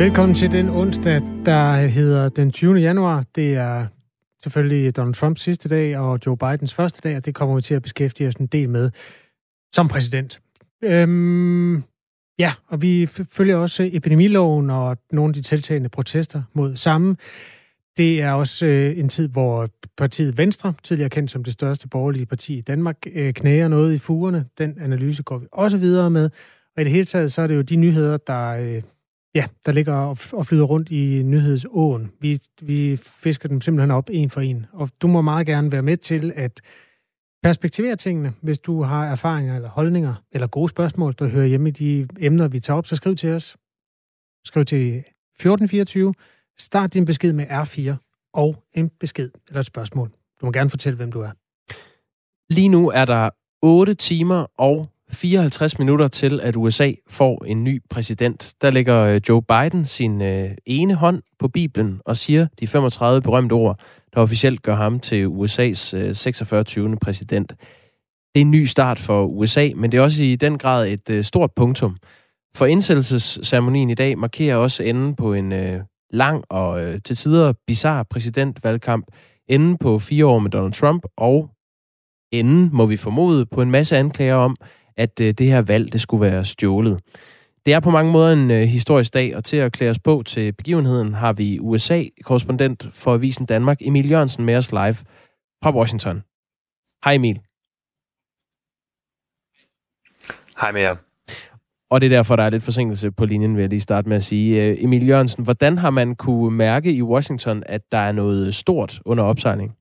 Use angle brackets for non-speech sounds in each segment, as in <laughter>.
Velkommen til den onsdag, der hedder den 20. januar. Det er selvfølgelig Donald Trumps sidste dag og Joe Bidens første dag, og det kommer vi til at beskæftige os en del med som præsident. Øhm, ja, og vi følger også epidemiloven og nogle af de tiltagende protester mod samme. Det er også øh, en tid, hvor partiet Venstre, tidligere kendt som det største borgerlige parti i Danmark, øh, knæger noget i fugerne. Den analyse går vi også videre med. Og i det hele taget, så er det jo de nyheder, der, øh, ja, der ligger og, flyder rundt i nyhedsåen. Vi, vi fisker dem simpelthen op en for en. Og du må meget gerne være med til at perspektivere tingene. Hvis du har erfaringer eller holdninger eller gode spørgsmål, der hører hjemme i de emner, vi tager op, så skriv til os. Skriv til 1424. Start din besked med R4 og en besked eller et spørgsmål. Du må gerne fortælle, hvem du er. Lige nu er der 8 timer og 54 minutter til, at USA får en ny præsident. Der lægger øh, Joe Biden sin øh, ene hånd på Bibelen og siger de 35 berømte ord, der officielt gør ham til USA's øh, 46. 20. præsident. Det er en ny start for USA, men det er også i den grad et øh, stort punktum. For indsættelsesceremonien i dag markerer også enden på en øh, lang og øh, til tider bizarre præsidentvalgkamp, enden på fire år med Donald Trump, og enden, må vi formode, på en masse anklager om, at øh, det her valg det skulle være stjålet. Det er på mange måder en øh, historisk dag, og til at klæde os på til begivenheden har vi USA-korrespondent for Avisen Danmark, Emil Jørgensen, med os live fra Washington. Hej Emil. Hej med jer. Og det er derfor, der er lidt forsinkelse på linjen, vil jeg lige starte med at sige. Øh, Emil Jørgensen, hvordan har man kunne mærke i Washington, at der er noget stort under opsejling?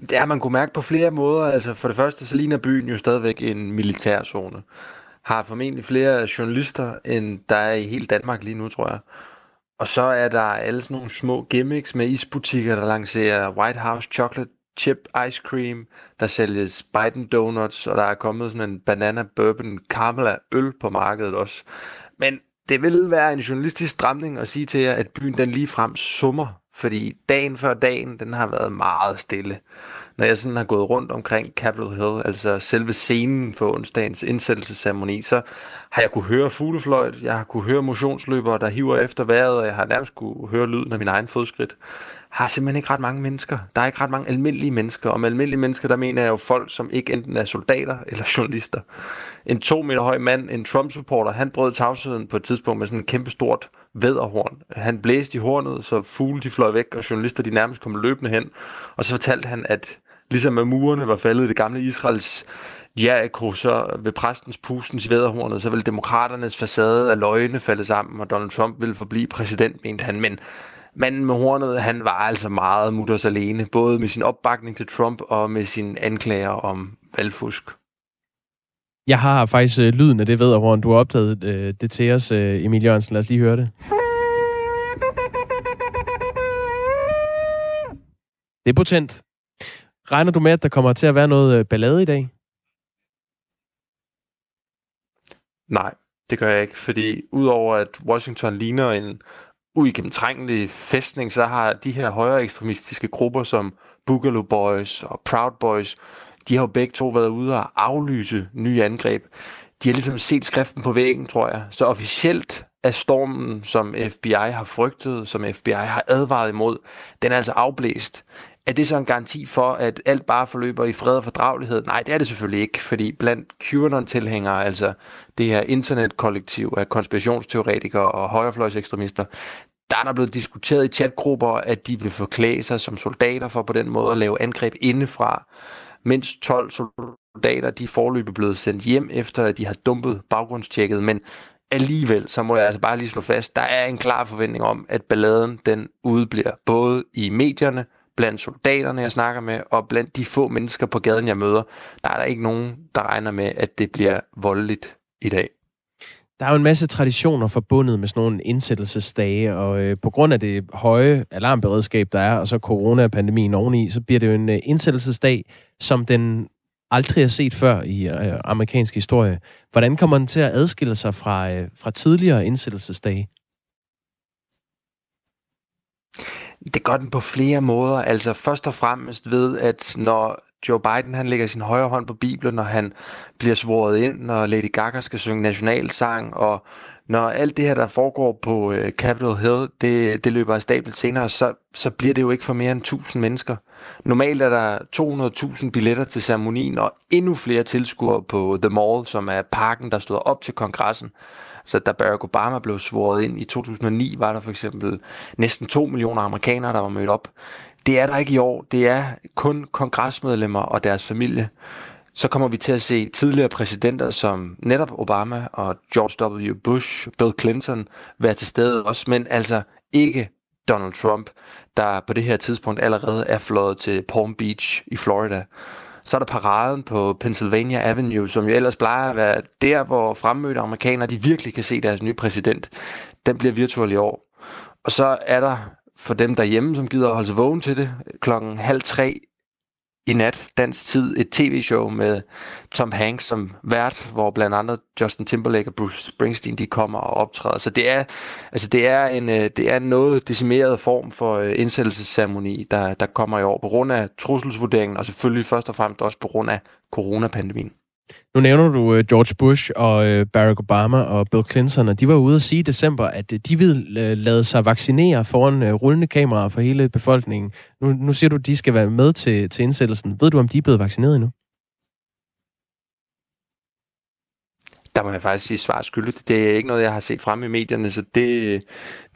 Det har man kunne mærke på flere måder. Altså for det første, så ligner byen jo stadigvæk en militærzone. Har formentlig flere journalister, end der er i hele Danmark lige nu, tror jeg. Og så er der alle sådan nogle små gimmicks med isbutikker, der lancerer White House Chocolate Chip Ice Cream, der sælges Biden Donuts, og der er kommet sådan en Banana Bourbon Caramel øl på markedet også. Men det vil være en journalistisk stramning at sige til jer, at byen den lige frem summer fordi dagen før dagen, den har været meget stille. Når jeg sådan har gået rundt omkring Capitol Hill, altså selve scenen for onsdagens indsættelsesceremoni, så har jeg kunne høre fuglefløjt, jeg har kunne høre motionsløbere, der hiver efter vejret, og jeg har nærmest kunne høre lyden af min egen fodskridt har simpelthen ikke ret mange mennesker. Der er ikke ret mange almindelige mennesker. Og med almindelige mennesker, der mener jeg jo folk, som ikke enten er soldater <laughs> eller journalister. En to meter høj mand, en Trump-supporter, han brød tavsheden på et tidspunkt med sådan en kæmpe stort væderhorn. Han blæste i hornet, så fugle de fløj væk, og journalister de nærmest kom løbende hen. Og så fortalte han, at ligesom med murene var faldet i det gamle Israels Jericho, så ved præstens pustens væderhornet, så ville demokraternes facade af løgne falde sammen, og Donald Trump ville forblive præsident, mente han. Men Manden med hornet, han var altså meget mutters alene, både med sin opbakning til Trump og med sin anklager om valgfusk. Jeg har faktisk øh, lyden af det væderhorn. Du har optaget øh, det til os, øh, Emil Jørgensen. Lad os lige høre det. Det er potent. Regner du med, at der kommer til at være noget øh, ballade i dag? Nej, det gør jeg ikke, fordi udover at Washington ligner en uigennemtrængelig fæstning, så har de her højere ekstremistiske grupper som Boogaloo Boys og Proud Boys, de har jo begge to været ude og aflyse nye angreb. De har ligesom set skriften på væggen, tror jeg. Så officielt er stormen, som FBI har frygtet, som FBI har advaret imod, den er altså afblæst. Er det så en garanti for, at alt bare forløber i fred og fordragelighed? Nej, det er det selvfølgelig ikke, fordi blandt QAnon-tilhængere, altså det her internetkollektiv af konspirationsteoretikere og højrefløjsekstremister, der er der blevet diskuteret i chatgrupper, at de vil forklæde sig som soldater for på den måde at lave angreb indefra. Mindst 12 soldater, de er forløbet blevet sendt hjem, efter at de har dumpet baggrundstjekket, men alligevel, så må jeg altså bare lige slå fast, der er en klar forventning om, at balladen den udbliver, både i medierne, blandt soldaterne, jeg snakker med, og blandt de få mennesker på gaden, jeg møder, der er der ikke nogen, der regner med, at det bliver voldeligt i dag. Der er jo en masse traditioner forbundet med sådan nogle indsættelsesdage, og øh, på grund af det høje alarmberedskab, der er, og så coronapandemien oveni, så bliver det jo en øh, indsættelsesdag, som den aldrig har set før i øh, amerikansk historie. Hvordan kommer den til at adskille sig fra, øh, fra tidligere indsættelsesdage? Det gør den på flere måder. Altså først og fremmest ved, at når Joe Biden han lægger sin højre hånd på Bibelen, når han bliver svoret ind, når Lady Gaga skal synge nationalsang, og når alt det her, der foregår på øh, Capitol Hill, det, det løber af stabel senere, så, så bliver det jo ikke for mere end 1000 mennesker. Normalt er der 200.000 billetter til ceremonien, og endnu flere tilskuere på The Mall, som er parken, der stod op til kongressen. Så da Barack Obama blev svoret ind i 2009, var der for eksempel næsten 2 millioner amerikanere, der var mødt op. Det er der ikke i år. Det er kun kongresmedlemmer og deres familie. Så kommer vi til at se tidligere præsidenter som netop Obama og George W. Bush, Bill Clinton være til stede også, men altså ikke Donald Trump, der på det her tidspunkt allerede er flået til Palm Beach i Florida. Så er der paraden på Pennsylvania Avenue, som jo ellers plejer at være der, hvor fremmødte amerikanere de virkelig kan se deres nye præsident. Den bliver virtuel i år. Og så er der for dem derhjemme, som gider at holde sig vågen til det, klokken halv tre i nat, dansk tid, et tv-show med Tom Hanks som vært, hvor blandt andet Justin Timberlake og Bruce Springsteen de kommer og optræder. Så det er, altså det er en øh, det er en noget decimeret form for øh, indsættelsesceremoni, der, der kommer i år på grund af trusselsvurderingen, og selvfølgelig først og fremmest også på grund af coronapandemien. Nu nævner du øh, George Bush og øh, Barack Obama og Bill Clinton, og de var ude at sige i december, at øh, de ville lade sig vaccinere foran rullende kameraer for hele befolkningen. Nu, nu siger du, at de skal være med til, til indsættelsen. Ved du, om de er blevet vaccineret endnu? Der må jeg faktisk sige svar skyldigt. Det er ikke noget, jeg har set frem i medierne, så det,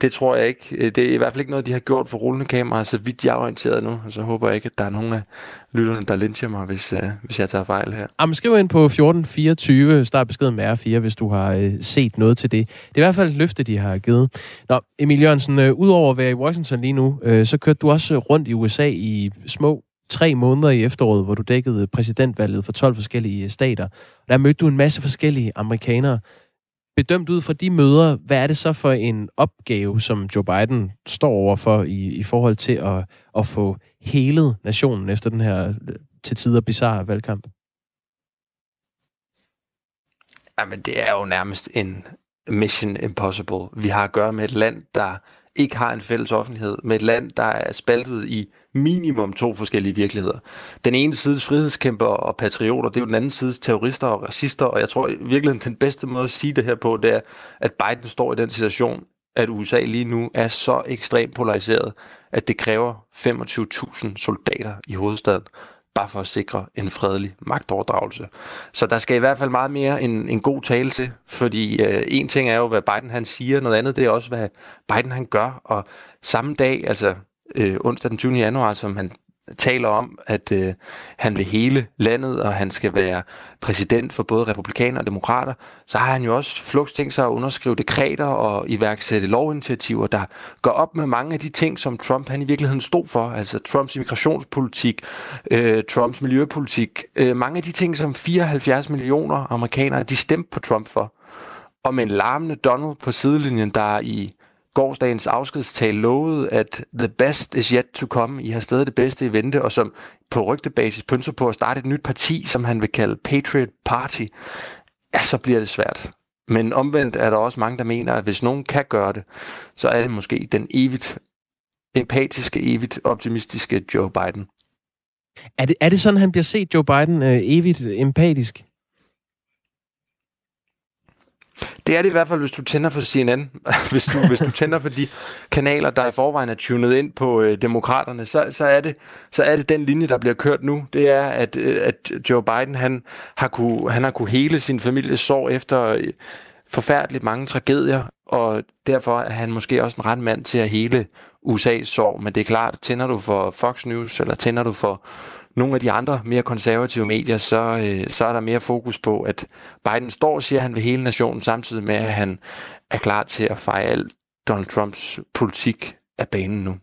det tror jeg ikke. Øh, det er i hvert fald ikke noget, de har gjort for rullende kameraer, så vidt jeg er orienteret nu. Så håber jeg ikke, at der er nogen af lytterne, der lyncher mig, hvis, uh, hvis jeg tager fejl her. Jamen, skriv ind på 1424, start beskeden med R4, hvis du har uh, set noget til det. Det er i hvert fald et løfte, de har givet. Nå, Emil Jørgensen, uh, udover at være i Washington lige nu, uh, så kørte du også rundt i USA i små tre måneder i efteråret, hvor du dækkede præsidentvalget for 12 forskellige øh, stater. Der mødte du en masse forskellige amerikanere. Bedømt ud fra de møder, hvad er det så for en opgave, som Joe Biden står overfor i, i forhold til at, at få helet nationen efter den her øh, til tider bizarre valgkamp? Jamen, det er jo nærmest en mission impossible. Vi har at gøre med et land, der ikke har en fælles offentlighed, med et land, der er spaltet i minimum to forskellige virkeligheder. Den ene sides frihedskæmper og patrioter, det er jo den anden sides terrorister og racister, og jeg tror virkelig, den bedste måde at sige det her på, det er, at Biden står i den situation, at USA lige nu er så ekstremt polariseret, at det kræver 25.000 soldater i hovedstaden, bare for at sikre en fredelig magtoverdragelse. Så der skal i hvert fald meget mere en, en god tale til, fordi øh, en ting er jo, hvad Biden han siger, noget andet det er også, hvad Biden han gør, og samme dag, altså øh, onsdag den 20. januar, som han taler om, at øh, han vil hele landet, og han skal være præsident for både republikanere og demokrater, så har han jo også flux tænkt sig at underskrive dekreter og iværksætte lovinitiativer, der går op med mange af de ting, som Trump han i virkeligheden stod for. Altså Trumps immigrationspolitik, øh, Trumps miljøpolitik, øh, mange af de ting, som 74 millioner amerikanere, de stemte på Trump for. Og med en larmende Donald på sidelinjen, der i gårdsdagens afskedstale lovede, at the best is yet to come. I har stadig det bedste i vente, og som på rygtebasis pynser på at starte et nyt parti, som han vil kalde Patriot Party, ja, så bliver det svært. Men omvendt er der også mange, der mener, at hvis nogen kan gøre det, så er det måske den evigt empatiske, evigt optimistiske Joe Biden. Er det, er det sådan, han bliver set, Joe Biden, øh, evigt empatisk? Det er det i hvert fald, hvis du tænder for CNN. <laughs> hvis, du, hvis du tænder for de kanaler, der i forvejen er tunet ind på øh, demokraterne, så, så, er det, så er det den linje, der bliver kørt nu. Det er, at, øh, at Joe Biden han har, kunne, han har kunne hele sin families sorg efter øh, forfærdeligt mange tragedier, og derfor er han måske også en ret mand til at hele USA's sorg. Men det er klart, tænder du for Fox News, eller tænder du for nogle af de andre mere konservative medier, så, øh, så er der mere fokus på, at Biden står og siger, at han vil hele nationen, samtidig med, at han er klar til at fejre alt Donald Trumps politik af banen nu.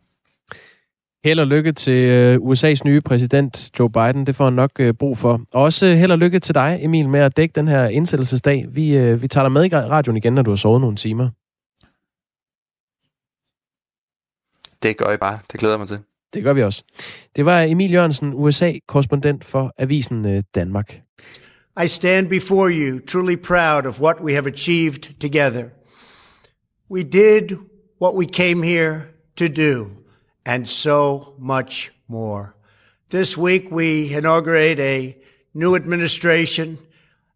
Held og lykke til øh, USA's nye præsident, Joe Biden. Det får han nok øh, brug for. Og også øh, held og lykke til dig, Emil, med at dække den her indsættelsesdag. Vi, vi tager dig med i radioen igen, når du har sovet nogle timer. Det gør jeg bare. Det glæder jeg mig til. Det gør vi også. Det var Emil Jørgensen, USA-korrespondent for Avisen øh, Danmark. I stand before you truly proud of what we have achieved together. We did what we came here to do, and so much more. This week, we inaugurate a new administration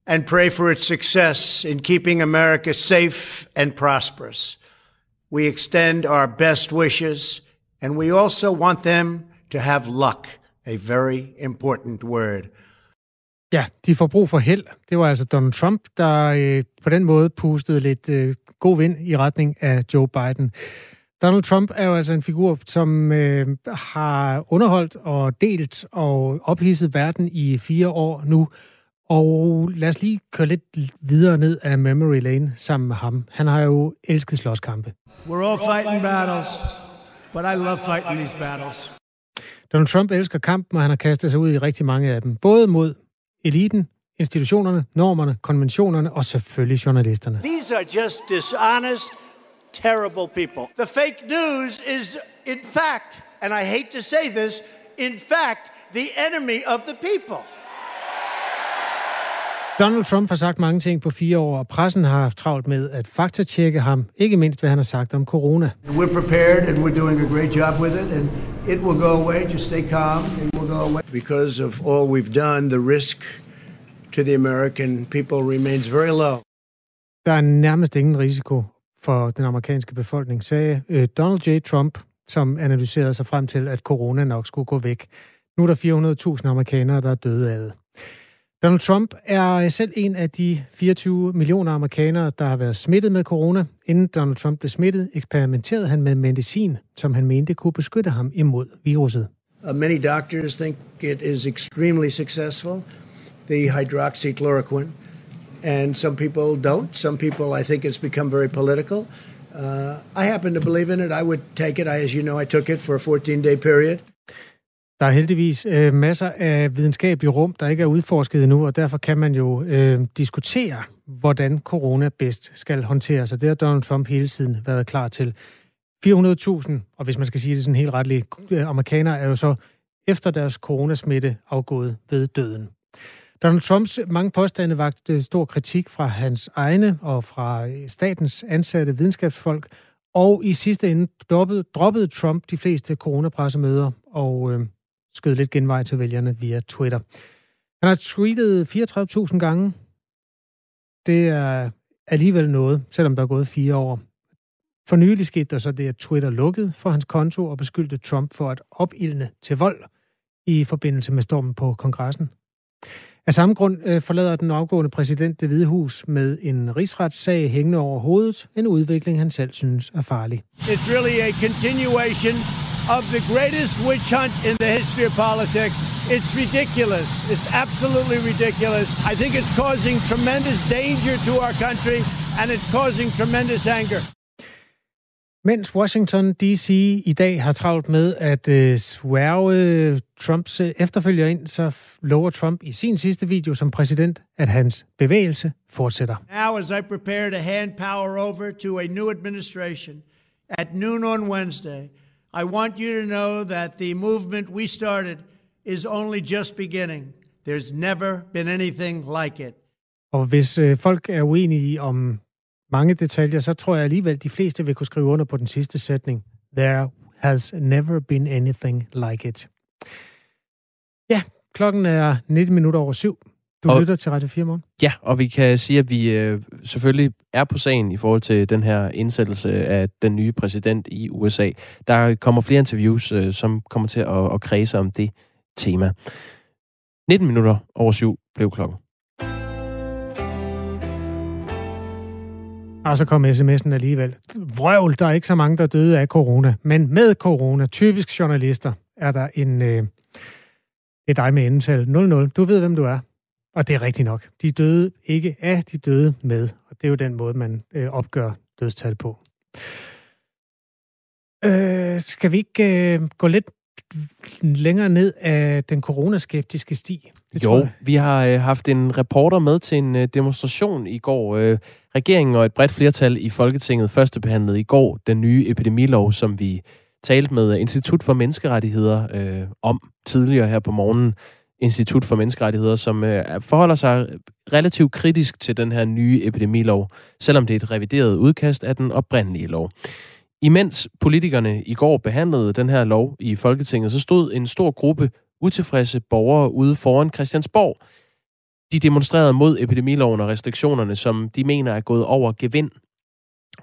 and pray for its success in keeping America safe and prosperous. We extend our best wishes, and we also want them to have luck, a very important word. Ja, de får brug for held. Det var altså Donald Trump, der øh, på den måde pustede lidt øh, god vind i retning af Joe Biden. Donald Trump er jo altså en figur, som øh, har underholdt og delt og ophidset verden i fire år nu. Og lad os lige køre lidt videre ned af Memory Lane sammen med ham. Han har jo elsket slåskampe. We're all fighting battles, but I love fighting these battles. Donald Trump elsker kampen, og han har kastet sig ud i rigtig mange af dem. Både mod eliten, institutionerne, normerne, konventionerne og selvfølgelig journalisterne. These are just dishonest, terrible people. The fake news is, in fact, and I hate to say this, in fact, the enemy of the people. Donald Trump har sagt mange ting på fire år, og pressen har haft travlt med at faktatjekke ham, ikke mindst hvad han har sagt om corona. We're prepared and we're doing a great job with it, and it will go away. Just stay calm, it will go away. Because of all we've done, the risk to the American people remains very low. Der er nærmest ingen risiko for den amerikanske befolkning, sagde øh, Donald J. Trump, som analyserede sig frem til, at corona nok skulle gå væk. Nu er der 400.000 amerikanere, der er døde af det. Donald Trump er selv en af de 24 millioner amerikanere, der har været smittet med corona. Inden Donald Trump blev smittet, eksperimenterede han med medicin, som han mente kunne beskytte ham imod viruset. Uh, many doctors think it is extremely successful, the hydroxychloroquine, and some people don't. Some people, I think, it's become very political. Uh, I happen to believe in it. I would take it. I, as you know, I took it for a 14-day period. Der er heldigvis øh, masser af videnskabelige rum, der ikke er udforsket endnu, og derfor kan man jo øh, diskutere, hvordan corona bedst skal håndteres, og det har Donald Trump hele tiden været klar til. 400.000, og hvis man skal sige det sådan helt retligt, øh, amerikanere er jo så efter deres coronasmitte afgået ved døden. Donald Trumps mange påstande vagte øh, stor kritik fra hans egne og fra øh, statens ansatte videnskabsfolk, og i sidste ende droppede, droppede Trump de fleste coronapressemøder, og øh, skød lidt genvej til vælgerne via Twitter. Han har tweetet 34.000 gange. Det er alligevel noget, selvom der er gået fire år. For nylig skete der så det, at Twitter lukkede for hans konto og beskyldte Trump for at opildne til vold i forbindelse med stormen på kongressen. Af samme grund øh, forlader den afgående præsident det hvide hus med en rigsretssag hængende over hovedet, en udvikling, han selv synes er farlig. It's really a continuation of the greatest witch hunt in the history of politics. It's ridiculous. It's absolutely ridiculous. I think it's causing tremendous danger to our country, and it's causing tremendous anger. Mens Washington D.C. i dag har travlt med at øh, sværge Trumps øh, efterfølger ind, så lover Trump i sin sidste video som præsident, at hans bevægelse fortsætter. Now, as I prepare to hand power over to a new administration at noon on Wednesday, I want you to know that the movement we started is only just beginning. There's never been anything like it. Og hvis øh, folk er uenige om mange detaljer, så tror jeg alligevel, de fleste vil kunne skrive under på den sidste sætning. There has never been anything like it. Ja, klokken er 19 minutter over syv. Du og, lytter til Radio 4 morgen. Ja, og vi kan sige, at vi øh, selvfølgelig er på sagen i forhold til den her indsættelse af den nye præsident i USA. Der kommer flere interviews, øh, som kommer til at, at kredse om det tema. 19 minutter over syv blev klokken. Og så kom sms'en alligevel. Vrøvl, der er ikke så mange, der døde af corona. Men med corona, typisk journalister, er der en... Øh, det er dig med endetal 00. Du ved, hvem du er. Og det er rigtigt nok. De døde ikke af, de døde med. Og det er jo den måde, man øh, opgør dødstal på. Øh, skal vi ikke øh, gå lidt længere ned af den coronaskeptiske sti? Det jo, vi har øh, haft en reporter med til en øh, demonstration i går. Øh, regeringen og et bredt flertal i Folketinget førstebehandlede i går den nye epidemilov, som vi talte med Institut for Menneskerettigheder øh, om tidligere her på morgenen. Institut for Menneskerettigheder, som øh, forholder sig relativt kritisk til den her nye epidemilov, selvom det er et revideret udkast af den oprindelige lov. Imens politikerne i går behandlede den her lov i Folketinget, så stod en stor gruppe utilfredse borgere ude foran Christiansborg. De demonstrerede mod epidemiloven og restriktionerne, som de mener er gået over gevind.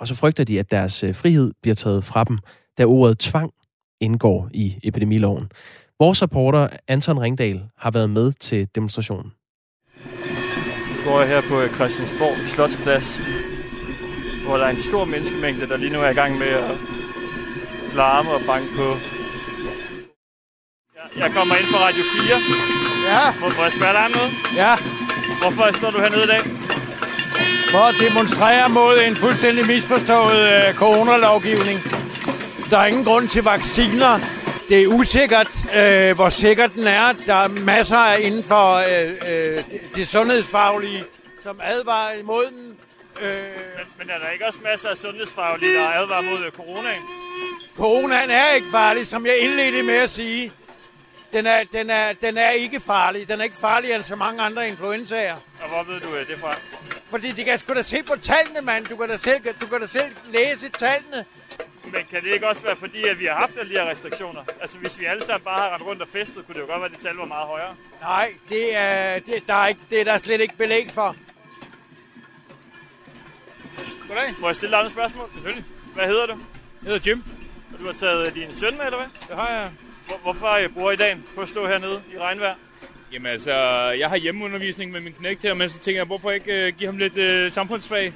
Og så frygter de, at deres øh, frihed bliver taget fra dem, da ordet tvang indgår i epidemiloven. Vores reporter Anton Ringdal har været med til demonstrationen. Nu går jeg her på Christiansborg Slotsplads, hvor der er en stor menneskemængde, der lige nu er i gang med at larme og banke på. Jeg kommer ind fra Radio 4. Ja, Må, må jeg spørge dig om noget? ja. Hvorfor står du hernede i dag? For at demonstrere mod en fuldstændig misforstået øh, coronalovgivning. Der er ingen grund til vacciner. Det er usikkert, øh, hvor sikker den er. Der er masser inden for øh, øh, det sundhedsfaglige, som advarer imod den. Øh, Men, men er der ikke også masser af sundhedsfaglige, der advarer mod øh, coronaen? coronaen er ikke farlig, som jeg indledte med at sige. Den er, den, er, den er ikke farlig. Den er ikke farligere end så mange andre influenzaer. Og hvor ved du øh, det fra? Fordi de kan sgu da se på tallene, mand. Du kan da selv, du kan da selv læse tallene. Men kan det ikke også være fordi, at vi har haft alle de her restriktioner? Altså hvis vi alle sammen bare har rendt rundt og festet, kunne det jo godt være, at det tal var meget højere. Nej, det er, det, der er ikke, det er der slet ikke belæg for. Goddag. Må jeg stille dig nogle spørgsmål? Selvfølgelig. Hvad hedder du? Jeg hedder Jim. Og du har taget øh, din søn med, eller hvad? Det har jeg. Hvor, hvorfor øh, bruger I dagen på at stå hernede i regnvejr? Jamen altså, jeg har hjemmeundervisning med min knægt her, men så tænker jeg, hvorfor ikke øh, give ham lidt øh, samfundsfag?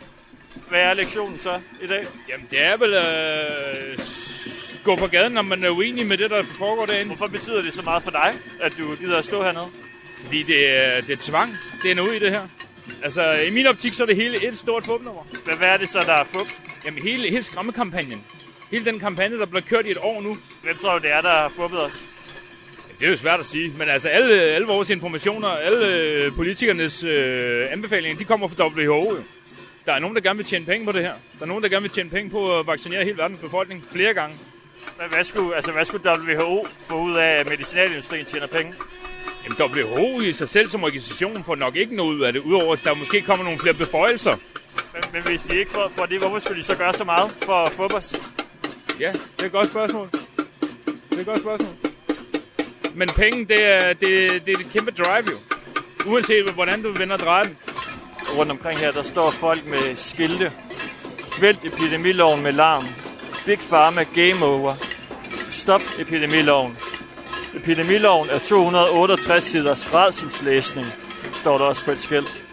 Hvad er lektionen så i dag? Jamen, det er vel øh, gå på gaden, når man er uenig med det, der foregår derinde. Hvorfor betyder det så meget for dig, at du gider at stå hernede? Fordi det er, det er tvang. Det er noget i det her. Altså, i min optik, så er det hele et stort fupnummer. Hvad, hvad er det så, der er fup? Jamen, hele, hele skræmmekampagnen. Hele den kampagne, der bliver kørt i et år nu. Hvem tror du, det er, der har fuppet os? Det er jo svært at sige, men altså alle, alle vores informationer, alle øh, politikernes øh, anbefalinger, de kommer fra WHO. Jo. Der er nogen, der gerne vil tjene penge på det her. Der er nogen, der gerne vil tjene penge på at vaccinere hele verdens befolkning flere gange. Hvad, hvad, skulle, altså, hvad skulle WHO få ud af, at medicinalindustrien tjener penge? Jamen, WHO i sig selv som organisation får nok ikke noget ud af det, udover at der måske kommer nogle flere beføjelser. Men, men hvis de ikke får, får det, hvorfor skulle de så gøre så meget for os? Ja, det er et godt spørgsmål. Det er et godt spørgsmål. Men penge, det er, det, det er et kæmpe drive jo. Uanset hvordan du vender den. Rundt omkring her, der står folk med skilte. Vælt epidemiloven med larm. Big Pharma Game Over. Stop epidemiloven. Epidemiloven er 268 siders redselslæsning, står der også på et skilt.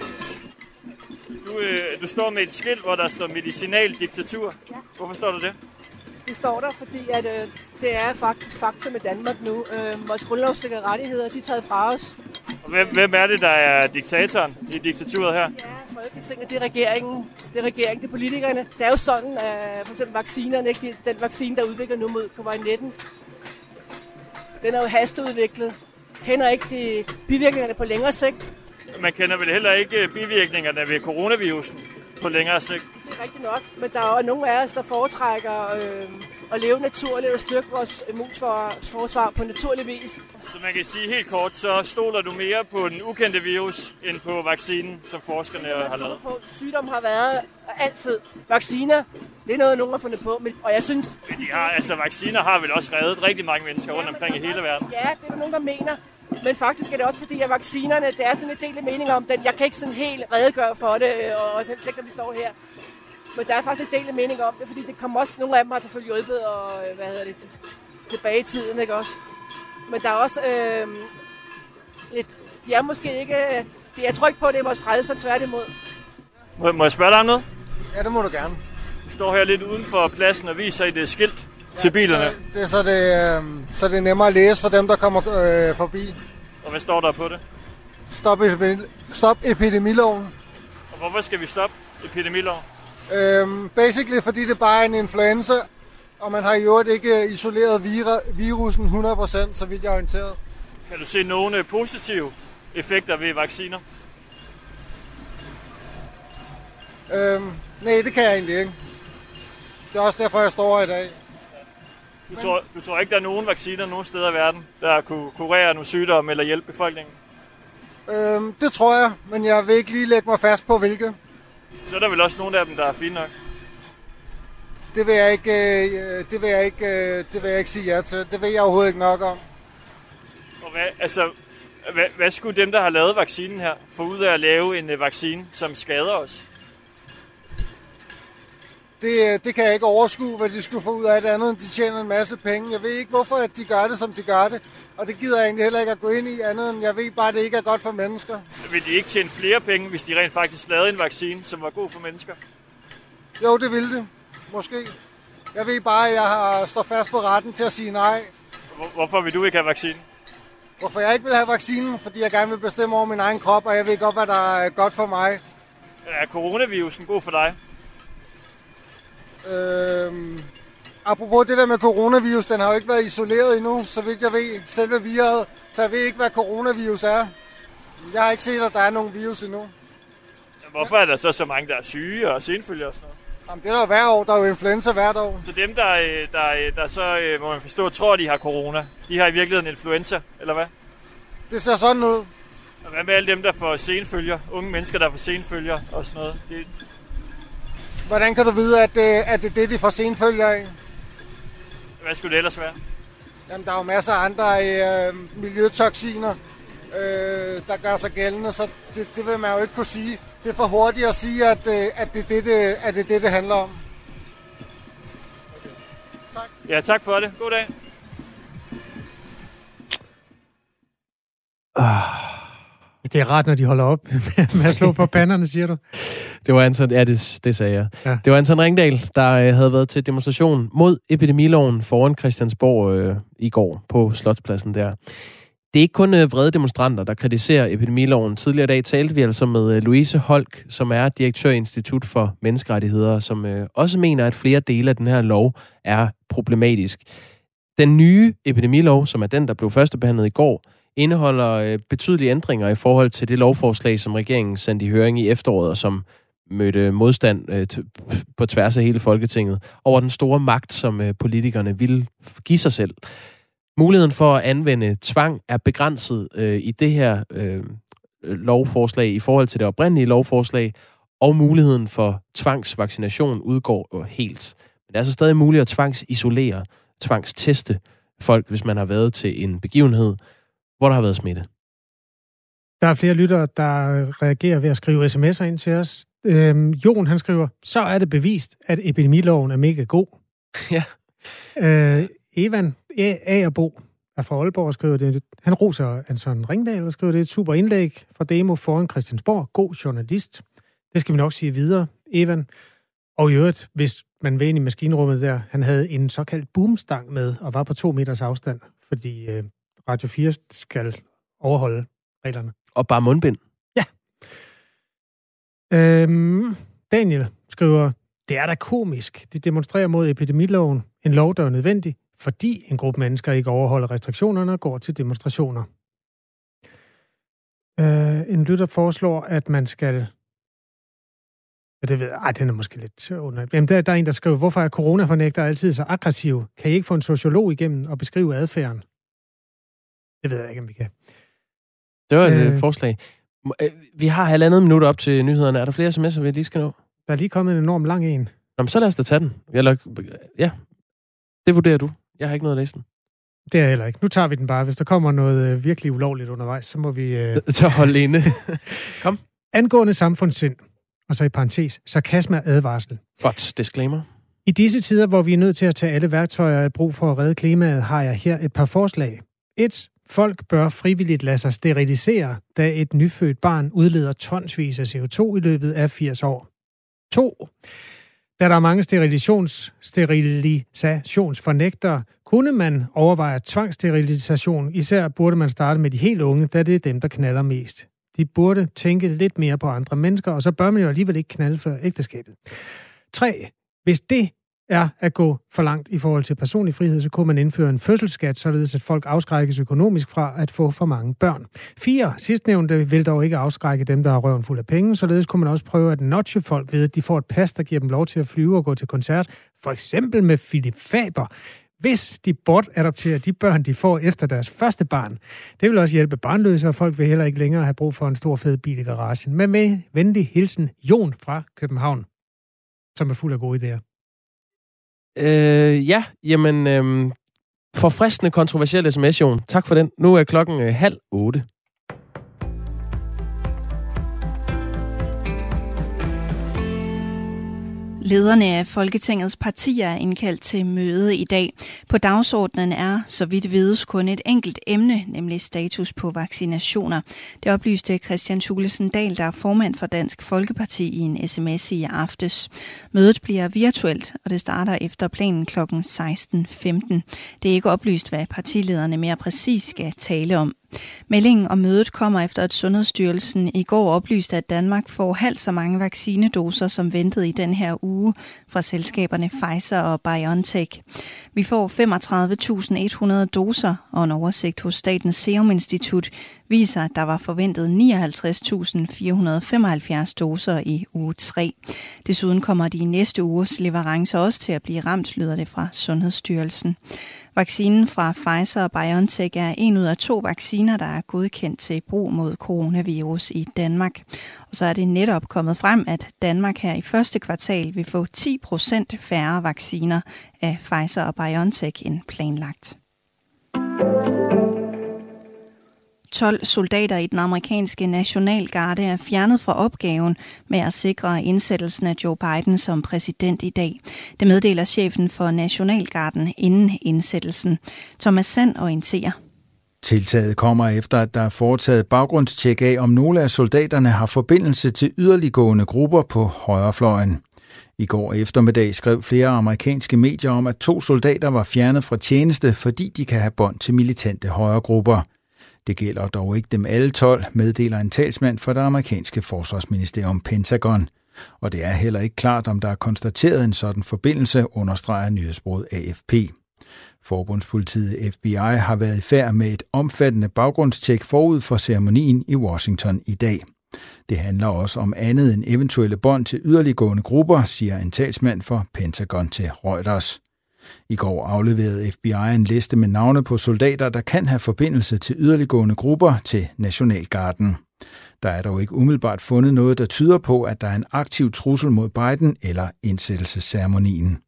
Du, øh, du står med et skilt, hvor der står medicinal diktatur. Hvorfor står der det? Det står der, fordi at, øh, det er faktisk faktum med Danmark nu. Øh, vores grundlovssikrede rettigheder, de er taget fra os. Og hvem, hvem er det, der er diktatoren i diktaturet her? Ja, Folketinget, det er regeringen, det er regeringen, det er politikerne. Det er jo sådan, at for eksempel vaccinerne, ikke? De- den vaccine, der udvikler nu mod covid-19, den er jo hasteudviklet. Kender ikke de bivirkningerne på længere sigt. Man kender vel heller ikke øh, bivirkningerne ved coronavirusen på længere sigt. Det er rigtigt nok, men der er jo nogle af os, der foretrækker øh, at leve naturligt og styrke vores immunforsvar på naturlig vis. Så man kan sige helt kort, så stoler du mere på den ukendte virus, end på vaccinen, som forskerne har lavet. På, sygdom har været altid. Vacciner, det er noget, nogen har fundet på, men, og jeg synes... Men de har, altså, vacciner har vel også reddet rigtig mange mennesker rundt omkring i hele verden. Ja, det er der nogen, der mener. Men faktisk er det også fordi, at vaccinerne, det er sådan en del af mening om den. Jeg kan ikke sådan helt redegøre for det, øh, og selv når vi står her. Men der er faktisk en del af mening om det, fordi det kommer også, nogle af dem har selvfølgelig hjulpet, og øh, hvad hedder det, tilbage i tiden, ikke også? Men der er også øh, lidt, de er måske ikke, øh, de, jeg tror ikke på, at det er vores frelser, tværtimod. Må, må jeg spørge dig om noget? Ja, det må du gerne. Du står her lidt uden for pladsen og viser et øh, skilt til bilerne. Så, det er så det, øh, så det er nemmere at læse for dem, der kommer øh, forbi. Og hvad står der på det? Stop, epidemi- stop epidemiloven. Og hvorfor skal vi stoppe epidemiloven? Øhm, basically, fordi det bare er en influenza, og man har i øvrigt ikke isoleret vira- virusen 100%, så vidt jeg er orienteret. Kan du se nogle øh, positive effekter ved vacciner? Øhm, nej, det kan jeg egentlig ikke. Det er også derfor, jeg står her i dag. Du tror, du tror ikke, der er nogen vacciner nogen steder i verden, der kunne kurere nogle sygdomme eller hjælpe befolkningen? Øhm, det tror jeg, men jeg vil ikke lige lægge mig fast på, hvilke. Så er der vel også nogle af dem, der er fine nok. Det vil jeg ikke, øh, det vil jeg ikke, øh, det vil jeg ikke sige ja til. Det ved jeg overhovedet ikke nok om. Og hvad, altså, hvad, hvad skulle dem, der har lavet vaccinen her, få ud af at lave en uh, vaccine, som skader os? Det, øh, det kan jeg ikke overskue, hvad de skulle få ud af det andet, end de tjener en masse penge. Jeg ved ikke, hvorfor at de gør det, som de gør det. Og det gider jeg egentlig heller ikke at gå ind i andet, end jeg ved bare, at det ikke er godt for mennesker. Vil de ikke tjene flere penge, hvis de rent faktisk lavede en vaccine, som var god for mennesker? Jo, det ville det. Måske. Jeg ved bare, at jeg har står fast på retten til at sige nej. Hvor, hvorfor vil du ikke have vaccinen? Hvorfor jeg ikke vil have vaccinen? Fordi jeg gerne vil bestemme over min egen krop, og jeg ved godt, hvad der er godt for mig. Er coronavirusen god for dig? Øhm, apropos det der med coronavirus, den har jo ikke været isoleret endnu, så vidt jeg ved, selve viruset, så jeg ved ikke, hvad coronavirus er. Jeg har ikke set, at der er nogen virus endnu. Hvorfor er der så så mange, der er syge og senfølger og sådan noget? Jamen, det er der hver år. Der er jo influenza hvert år. Så dem, der, øh, der, øh, der så, øh, må man forstå, tror, de har corona, de har i virkeligheden influenza, eller hvad? Det ser sådan ud. Og hvad med alle dem, der får senfølger? Unge mennesker, der får senfølger og sådan noget? Det, Hvordan kan du vide, at, det, at det er det, de får senfølger af? hvad skulle det ellers være? Jamen, der er jo masser af andre øh, miljøtoksiner, øh, der gør sig gældende, så det, det vil man jo ikke kunne sige. Det er for hurtigt at sige, at, øh, at, det, er det, det, at det er det, det handler om. Ja, tak for det. God dag. Det er rart, når de holder op <laughs> med at slå på panderne, siger du. Det var Anton, ja, det, det sagde jeg. Ja. Det var Anton Ringdal, der øh, havde været til demonstration mod epidemiloven foran Christiansborg øh, i går på Slotspladsen der. Det er ikke kun øh, vrede demonstranter, der kritiserer epidemiloven. Tidligere i dag talte vi altså med øh, Louise Holk, som er direktør i Institut for Menneskerettigheder, som øh, også mener, at flere dele af den her lov er problematisk. Den nye epidemilov, som er den, der blev førstebehandlet i går, indeholder øh, betydelige ændringer i forhold til det lovforslag, som regeringen sendte i høring i efteråret, og som mødte modstand øh, på tværs af hele Folketinget over den store magt, som øh, politikerne ville give sig selv. Muligheden for at anvende tvang er begrænset øh, i det her øh, lovforslag i forhold til det oprindelige lovforslag, og muligheden for tvangsvaccination udgår helt. Men det er altså stadig muligt at tvangsisolere, tvangsteste folk, hvis man har været til en begivenhed, hvor der har været smitte. Der er flere lyttere, der reagerer ved at skrive sms'er ind til os. Øhm, Jon, han skriver, så er det bevist, at epidemiloven er mega god. <laughs> Ja. Øh, Evan A. Agerbo er fra Aalborg og skriver det. Han roser Anton Ringdal og skriver, det er et super indlæg fra Demo foran Christiansborg. God journalist. Det skal vi nok sige videre, Evan. Og i øvrigt, hvis man vil ind i maskinrummet der, han havde en såkaldt boomstang med og var på to meters afstand, fordi øh, Radio 4 skal overholde reglerne. Og bare mundbind. Øhm, Daniel skriver, det er da komisk. Det demonstrerer mod epidemiloven. En lov, der er nødvendig, fordi en gruppe mennesker ikke overholder restriktionerne og går til demonstrationer. Øh, en lytter foreslår, at man skal... Ja, det ved jeg. Ej, den er måske lidt under. Jamen, der, der er en, der skriver, hvorfor er coronafornægter altid så aggressiv? Kan I ikke få en sociolog igennem og beskrive adfærden? Det ved jeg ikke, om vi kan. Det var et Øh. øh. forslag. Øh, Vi har halvandet minut op til nyhederne. Er der flere sms'er, vi lige skal nå? Der er lige kommet en enorm lang en. Nå, men så lad os da tage den. Eller, ja, det vurderer du. Jeg har ikke noget at læse den. Det er jeg heller ikke. Nu tager vi den bare. Hvis der kommer noget øh, virkelig ulovligt undervejs, så må vi... Øh... <laughs> Så hold inde. <laughs> Angående samfundssind, og så i parentes, sarkasme er advarsel. Godt, disclaimer. I disse tider, hvor vi er nødt til at tage alle værktøjer i brug for at redde klimaet, har jeg her et par forslag. 1. Folk bør frivilligt lade sig sterilisere, da et nyfødt barn udleder tonsvis af CO2 i løbet af 80 år. 2. Da der er mange sterilisations, sterilisationsfornægtere, kunne man overveje tvangssterilisation. Især burde man starte med de helt unge, da det er dem, der knaller mest. De burde tænke lidt mere på andre mennesker, og så bør man jo alligevel ikke knalde før ægteskabet. 3. Hvis det er at gå for langt i forhold til personlig frihed, så kunne man indføre en fødselsskat, således at folk afskrækkes økonomisk fra at få for mange børn. Fire Sidstnævnte vil dog ikke afskrække dem, der har røven fuld af penge, således kunne man også prøve at notche folk ved, at de får et pas, der giver dem lov til at flyve og gå til koncert, for eksempel med Philip Faber, hvis de bortadopterer de børn, de får efter deres første barn. Det vil også hjælpe barnløse, og folk vil heller ikke længere have brug for en stor fed bil i garagen. Men med venlig hilsen, Jon fra København, som er fuld af gode idéer. Øh, ja, jamen, øh, forfriskende kontroversiel sms, Jon. Tak for den. Nu er klokken øh, halv otte. Lederne af Folketingets partier er indkaldt til møde i dag. På dagsordenen er, så vidt vides, kun et enkelt emne, nemlig status på vaccinationer. Det oplyste Christian Thulesen Dahl, der er formand for Dansk Folkeparti i en sms i aftes. Mødet bliver virtuelt, og det starter efter planen kl. 16.15. Det er ikke oplyst, hvad partilederne mere præcis skal tale om. Meldingen om mødet kommer efter, at Sundhedsstyrelsen i går oplyste, at Danmark får halvt så mange vaccinedoser som ventet i den her uge fra selskaberne Pfizer og BioNTech. Vi får 35.100 doser, og en oversigt hos Statens Serum Institut viser, at der var forventet 59.475 doser i uge 3. Desuden kommer de næste ugers leverancer også til at blive ramt, lyder det fra Sundhedsstyrelsen. Vaccinen fra Pfizer og BioNTech er en ud af to vacciner, der er godkendt til brug mod coronavirus i Danmark. Og så er det netop kommet frem, at Danmark her i første kvartal vil få 10 procent færre vacciner af Pfizer og BioNTech end planlagt. 12 soldater i den amerikanske nationalgarde er fjernet fra opgaven med at sikre indsættelsen af Joe Biden som præsident i dag. Det meddeler chefen for Nationalgarden inden indsættelsen. Thomas Sand orienterer. Tiltaget kommer efter, at der er foretaget baggrundstjek af, om nogle af soldaterne har forbindelse til yderliggående grupper på højrefløjen. I går eftermiddag skrev flere amerikanske medier om, at to soldater var fjernet fra tjeneste, fordi de kan have bånd til militante højregrupper. Det gælder dog ikke dem alle 12, meddeler en talsmand for det amerikanske forsvarsministerium Pentagon. Og det er heller ikke klart, om der er konstateret en sådan forbindelse, understreger nyhedsbruget AFP. Forbundspolitiet FBI har været i færd med et omfattende baggrundstjek forud for ceremonien i Washington i dag. Det handler også om andet end eventuelle bånd til yderliggående grupper, siger en talsmand for Pentagon til Reuters. I går afleverede FBI en liste med navne på soldater, der kan have forbindelse til yderliggående grupper til Nationalgarden. Der er dog ikke umiddelbart fundet noget, der tyder på, at der er en aktiv trussel mod Biden eller indsættelsesceremonien.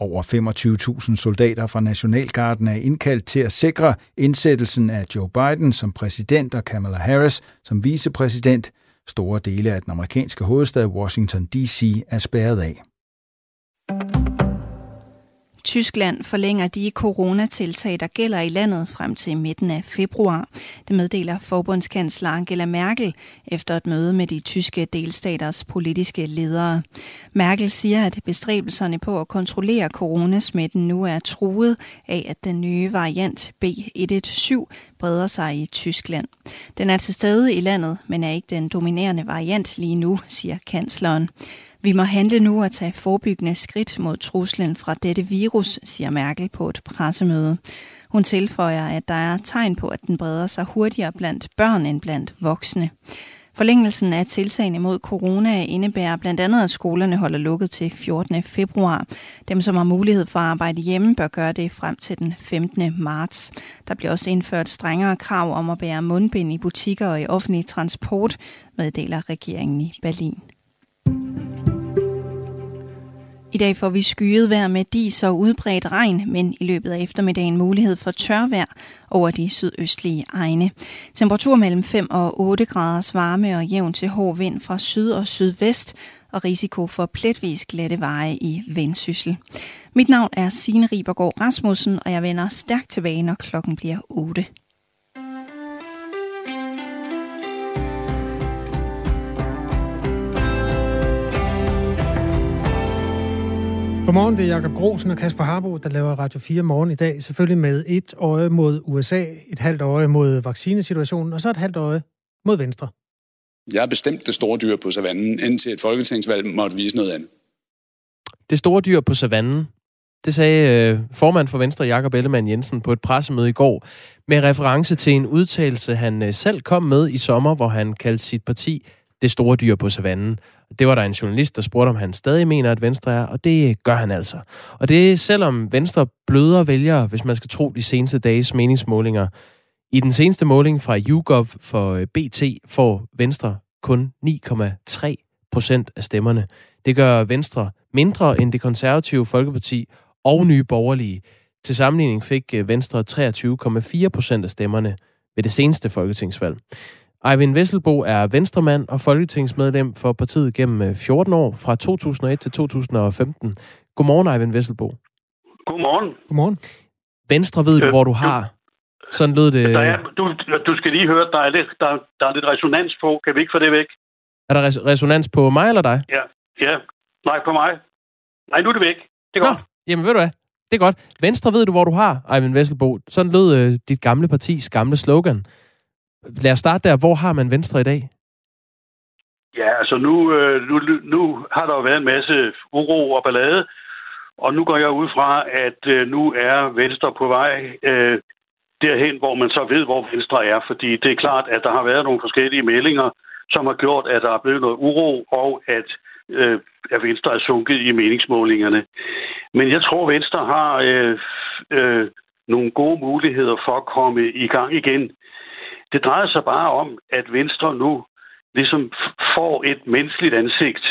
Over 25.000 soldater fra Nationalgarden er indkaldt til at sikre indsættelsen af Joe Biden som præsident og Kamala Harris som vicepræsident. Store dele af den amerikanske hovedstad Washington D.C. er spærret af. Tyskland forlænger de coronatiltag, der gælder i landet frem til midten af februar. Det meddeler forbundskansler Angela Merkel efter et møde med de tyske delstaters politiske ledere. Merkel siger, at bestræbelserne på at kontrollere coronasmitten nu er truet af, at den nye variant B117 breder sig i Tyskland. Den er til stede i landet, men er ikke den dominerende variant lige nu, siger kansleren. Vi må handle nu og tage forebyggende skridt mod truslen fra dette virus, siger Merkel på et pressemøde. Hun tilføjer, at der er tegn på, at den breder sig hurtigere blandt børn end blandt voksne. Forlængelsen af tiltagene mod corona indebærer blandt andet, at skolerne holder lukket til 14. februar. Dem, som har mulighed for at arbejde hjemme, bør gøre det frem til den 15. marts. Der bliver også indført strengere krav om at bære mundbind i butikker og i offentlig transport, meddeler regeringen i Berlin. I dag får vi skyet vejr med dis og udbredt regn, men i løbet af eftermiddagen mulighed for tørvejr over de sydøstlige egne. Temperatur mellem 5 og 8 graders varme og jævn til hård vind fra syd og sydvest og risiko for pletvis glatte veje i vendsyssel. Mit navn er Signe Ribergaard Rasmussen, og jeg vender stærkt tilbage, når klokken bliver 8. Godmorgen, det er Jakob Grosen og Kasper Harbo, der laver Radio 4 morgen i dag. Selvfølgelig med et øje mod USA, et halvt øje mod vaccinesituationen, og så et halvt øje mod Venstre. Jeg er bestemt det store dyr på savannen, indtil et folketingsvalg måtte vise noget andet. Det store dyr på savannen, det sagde øh, formand for Venstre, Jakob Ellemann Jensen, på et pressemøde i går, med reference til en udtalelse, han øh, selv kom med i sommer, hvor han kaldte sit parti det store dyr på savannen. Det var der en journalist, der spurgte, om han stadig mener, at Venstre er, og det gør han altså. Og det er selvom Venstre bløder vælgere, hvis man skal tro de seneste dages meningsmålinger. I den seneste måling fra YouGov for øh, BT får Venstre kun 9,3 procent af stemmerne. Det gør Venstre mindre end det konservative Folkeparti og Nye Borgerlige. Til sammenligning fik øh, Venstre 23,4 procent af stemmerne ved det seneste folketingsvalg. Eivind Vesselbo er venstremand og folketingsmedlem for partiet gennem 14 år, fra 2001 til 2015. Godmorgen, Eivind Vesselbo. Godmorgen. Godmorgen. Venstre ved du, hvor du har. Sådan lød det. Der er, du, du skal lige høre, der er, lidt, der, der er lidt resonans på. Kan vi ikke få det væk? Er der res- resonans på mig eller dig? Ja. ja. Nej, på mig. Nej, nu er det væk. Det er Nå, godt. jamen ved du hvad? Det er godt. Venstre ved du, hvor du har, Eivind Vesselbo. Sådan lød øh, dit gamle partis gamle slogan. Lad os starte der. Hvor har man Venstre i dag? Ja, altså nu, øh, nu, nu har der jo været en masse uro og ballade, og nu går jeg ud fra, at øh, nu er Venstre på vej øh, derhen, hvor man så ved, hvor Venstre er. Fordi det er klart, at der har været nogle forskellige meldinger, som har gjort, at der er blevet noget uro, og at, øh, at Venstre er sunket i meningsmålingerne. Men jeg tror, Venstre har øh, øh, nogle gode muligheder for at komme i gang igen. Det drejer sig bare om, at Venstre nu ligesom får et menneskeligt ansigt.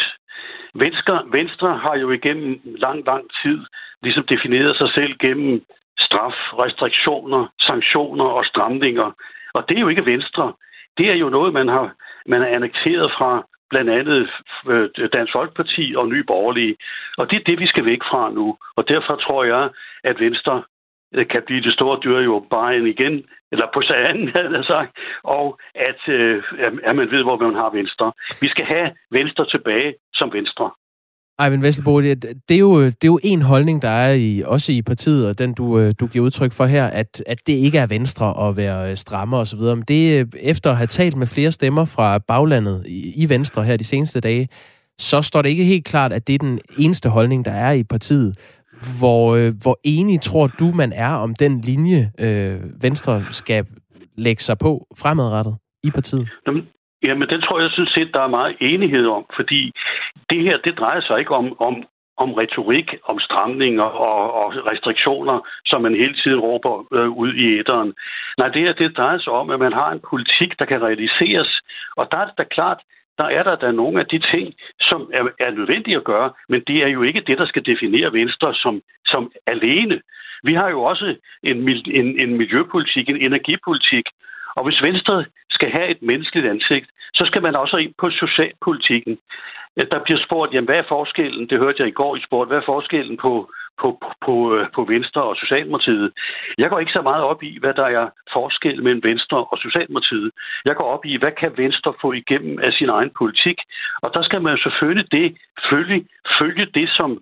Venstre, Venstre har jo igennem lang, lang tid ligesom defineret sig selv gennem straf, restriktioner, sanktioner og stramninger. Og det er jo ikke Venstre. Det er jo noget, man har, man har annekteret fra blandt andet øh, Dansk Folkeparti og Nye Borgerlige. Og det er det, vi skal væk fra nu. Og derfor tror jeg, at Venstre Øh, kan blive det store dyr i åbenbaringen igen, eller på sagen, havde jeg sagt, og at, øh, at man ved, hvor man har Venstre. Vi skal have Venstre tilbage som Venstre. Eivind Vesselbo, det, det, er jo, det er jo en holdning, der er i, også i partiet, og den du, øh, du giver udtryk for her, at, at det ikke er Venstre at være øh, strammer osv. Men det øh, efter at have talt med flere stemmer fra baglandet i, i Venstre her de seneste dage, så står det ikke helt klart, at det er den eneste holdning, der er i partiet. Hvor, øh, hvor enig tror du, man er om den linje, øh, Venstre skal lægge sig på fremadrettet i partiet? Jamen, Jamen, den tror jeg synes set, der er meget enighed om, fordi det her, det drejer sig ikke om, om, om retorik, om stramninger og, og restriktioner, som man hele tiden råber øh, ud i æderen. Nej, det her, det drejer sig om, at man har en politik, der kan realiseres, og der er det da klart, der er der da nogle af de ting, som er, er nødvendige at gøre, men det er jo ikke det, der skal definere Venstre som, som alene. Vi har jo også en, en, en miljøpolitik, en energipolitik, og hvis Venstre skal have et menneskeligt ansigt, så skal man også ind på socialpolitikken. Der bliver spurgt, jamen hvad er forskellen? Det hørte jeg i går i sport. Hvad er forskellen på, på, på, øh, på Venstre og Socialdemokratiet? Jeg går ikke så meget op i, hvad der er forskel mellem Venstre og Socialdemokratiet. Jeg går op i, hvad kan Venstre få igennem af sin egen politik? Og der skal man selvfølgelig det, følge, følge det, som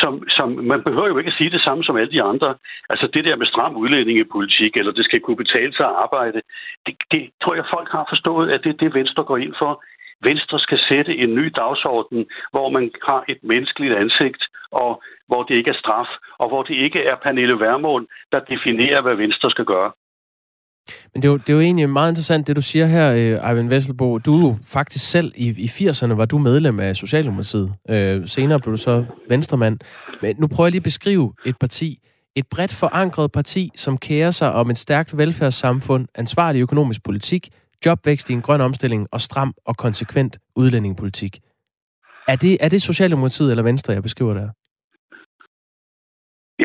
som, som, man behøver jo ikke at sige det samme som alle de andre. Altså det der med stram udlændingepolitik, eller det skal kunne betale sig at arbejde, det, det tror jeg, folk har forstået, at det er det, Venstre går ind for. Venstre skal sætte en ny dagsorden, hvor man har et menneskeligt ansigt, og hvor det ikke er straf, og hvor det ikke er Pernille Vermund, der definerer, hvad Venstre skal gøre. Men det er, jo, det er jo egentlig meget interessant, det du siger her, øh, Eivind Vesselbo. Du er jo faktisk selv i, i 80'erne, var du medlem af Socialdemokratiet. Øh, senere blev du så venstremand. Men nu prøver jeg lige at beskrive et parti. Et bredt forankret parti, som kærer sig om et stærkt velfærdssamfund, ansvarlig økonomisk politik, jobvækst i en grøn omstilling og stram og konsekvent udlændingepolitik. Er det, er det Socialdemokratiet eller Venstre, jeg beskriver der?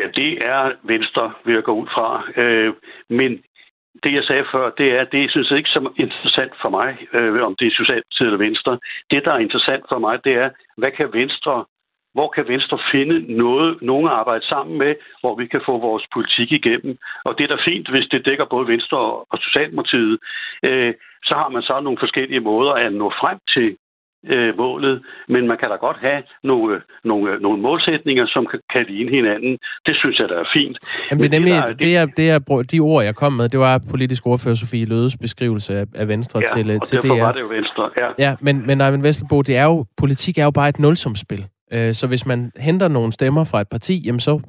Ja, det er Venstre, vil jeg gå ud fra. Øh, men det, jeg sagde før, det er, det synes jeg ikke så interessant for mig, øh, om det er Socialdemokratiet eller Venstre. Det, der er interessant for mig, det er, hvad kan Venstre, hvor kan Venstre finde noget, nogen at arbejde sammen med, hvor vi kan få vores politik igennem. Og det er da fint, hvis det dækker både Venstre og Socialdemokratiet. Øh, så har man så nogle forskellige måder at nå frem til øh, målet, men man kan da godt have nogle, nogle, nogle målsætninger, som kan, kan ligne hinanden. Det synes jeg, der er fint. Jamen, det er nemlig, det, det, er, det er, de ord, jeg kom med, det var politisk ordfører Sofie Lødes beskrivelse af, Venstre ja, til, og til DR. var det jo Venstre, ja. Ja, men, men Eivind Vesterbo, det er jo, politik er jo bare et nulsumspil. Øh, Så hvis man henter nogle stemmer fra et parti, jamen så,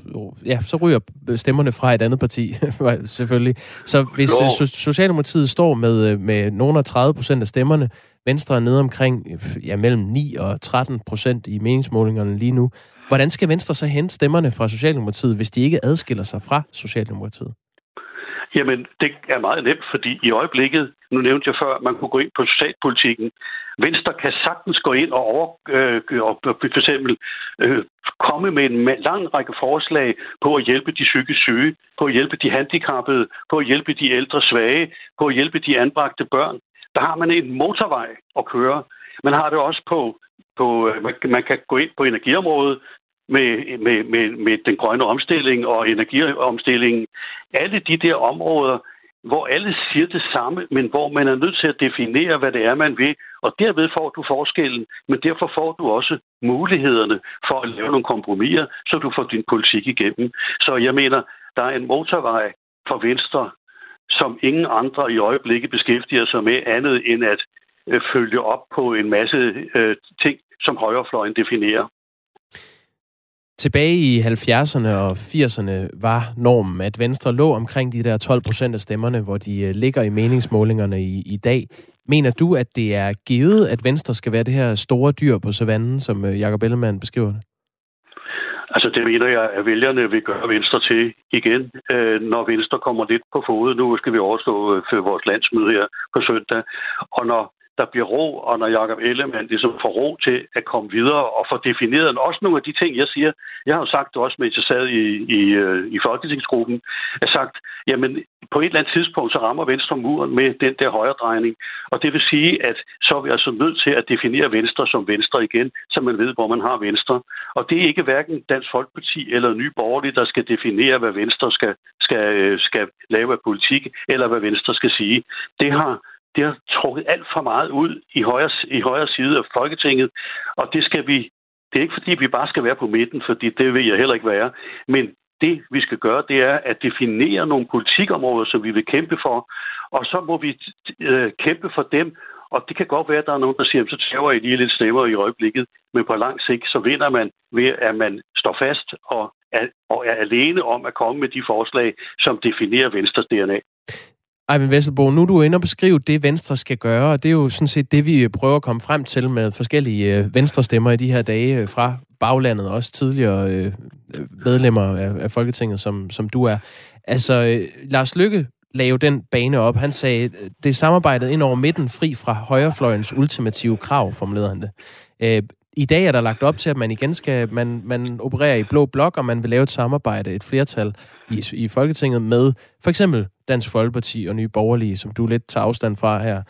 ja, så ryger stemmerne fra et andet parti, <laughs> selvfølgelig. Så hvis øh, So- Socialdemokratiet står med, øh, med nogle af 30 procent af stemmerne, Venstre er nede omkring ja, mellem 9 og 13 procent i meningsmålingerne lige nu. Hvordan skal Venstre så hente stemmerne fra Socialdemokratiet, hvis de ikke adskiller sig fra Socialdemokratiet? Jamen, det er meget nemt, fordi i øjeblikket, nu nævnte jeg før, man kunne gå ind på socialpolitikken. Venstre kan sagtens gå ind og, over, øh, og for eksempel øh, komme med en lang række forslag på at hjælpe de psykisk syge, på at hjælpe de handicappede, på at hjælpe de ældre svage, på at hjælpe de anbragte børn. Der har man en motorvej at køre. Man har det også på, på øh, man kan gå ind på energiområdet, med, med, med, med den grønne omstilling og energiomstillingen. Alle de der områder, hvor alle siger det samme, men hvor man er nødt til at definere, hvad det er, man vil. Og derved får du forskellen, men derfor får du også mulighederne for at lave nogle kompromiser, så du får din politik igennem. Så jeg mener, der er en motorvej for Venstre, som ingen andre i øjeblikket beskæftiger sig med andet end at øh, følge op på en masse øh, ting, som højrefløjen definerer. Tilbage i 70'erne og 80'erne var normen, at Venstre lå omkring de der 12 procent af stemmerne, hvor de øh, ligger i meningsmålingerne i, i dag. Mener du, at det er givet, at Venstre skal være det her store dyr på savannen, som øh, Jakob Jacob Ellemann beskriver det? Altså det mener jeg, at vælgerne vil gøre Venstre til igen, øh, når Venstre kommer lidt på fod. Nu skal vi overstå for vores landsmøde her på søndag. Og når der bliver ro, og når Jacob Ellemann ligesom får ro til at komme videre og få defineret også nogle af de ting, jeg siger. Jeg har jo sagt det også, mens jeg sad i, i, øh, i Folketingsgruppen. Jeg har sagt, jamen på et eller andet tidspunkt, så rammer Venstre muren med den der højre drejning. Og det vil sige, at så er vi altså nødt til at definere Venstre som Venstre igen, så man ved, hvor man har Venstre. Og det er ikke hverken Dansk Folkeparti eller Nye Borgerlige, der skal definere, hvad Venstre skal, skal, øh, skal lave af politik, eller hvad Venstre skal sige. Det har det har trukket alt for meget ud i højre, i højre side af Folketinget, og det skal vi det er ikke fordi, vi bare skal være på midten, fordi det vil jeg heller ikke være. Men det, vi skal gøre, det er at definere nogle politikområder, som vi vil kæmpe for, og så må vi øh, kæmpe for dem, og det kan godt være, at der er nogen, der siger, så tæver I lige lidt stemmer i øjeblikket, men på lang sigt, så vinder man ved, at man står fast og er, og er alene om at komme med de forslag, som definerer Venstres DNA. Eivind Vesselbo, nu er du inde og beskrive det, Venstre skal gøre, og det er jo sådan set det, vi prøver at komme frem til med forskellige øh, venstrestemmer i de her dage øh, fra baglandet, også tidligere øh, øh, medlemmer af, Folketinget, som, som du er. Altså, Lars Lykke lave den bane op. Han sagde, det er samarbejdet ind over midten fri fra højrefløjens ultimative krav, formulerede han det. I dag er der lagt op til, at man igen skal, man, man opererer i blå blok, og man vil lave et samarbejde, et flertal i, i Folketinget med for eksempel Dansk Folkeparti og Nye Borgerlige, som du lidt tager afstand fra her.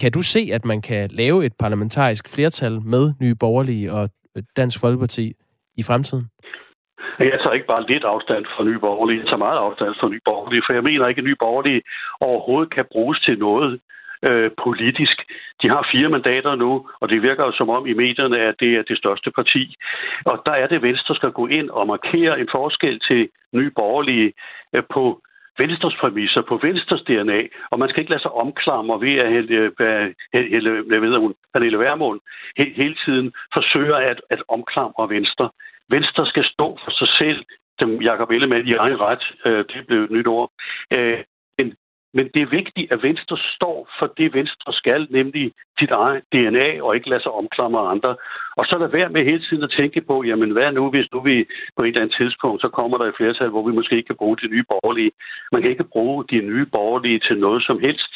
Kan du se, at man kan lave et parlamentarisk flertal med Nye Borgerlige og øh, Dansk Folkeparti i fremtiden? Jeg tager ikke bare lidt afstand fra Nye Borgerlige, jeg tager meget afstand fra Nye Borgerlige, for jeg mener ikke, at Nye Borgerlige overhovedet kan bruges til noget øh, politisk. De har fire mandater nu, og det virker jo som om i medierne, at det er det største parti. Og der er det, Venstre skal gå ind og markere en forskel til nye borgerlige øh, på Venstres præmisser, på Venstres DNA, og man skal ikke lade sig omklamre ved at hælde, øh, hælde, hvad hun, Pernille Vermund hele tiden forsøger at, at omklamre Venstre. Venstre skal stå for sig selv, dem Jacob Ellemann i egen ret, øh, det blev et nyt ord. Øh, men men det er vigtigt, at Venstre står for det, Venstre skal, nemlig sit eget DNA, og ikke lade sig omklamre andre. Og så er der værd med hele tiden at tænke på, jamen hvad nu, hvis nu vi på et eller andet tidspunkt, så kommer der et flertal, hvor vi måske ikke kan bruge de nye borgerlige. Man kan ikke bruge de nye borgerlige til noget som helst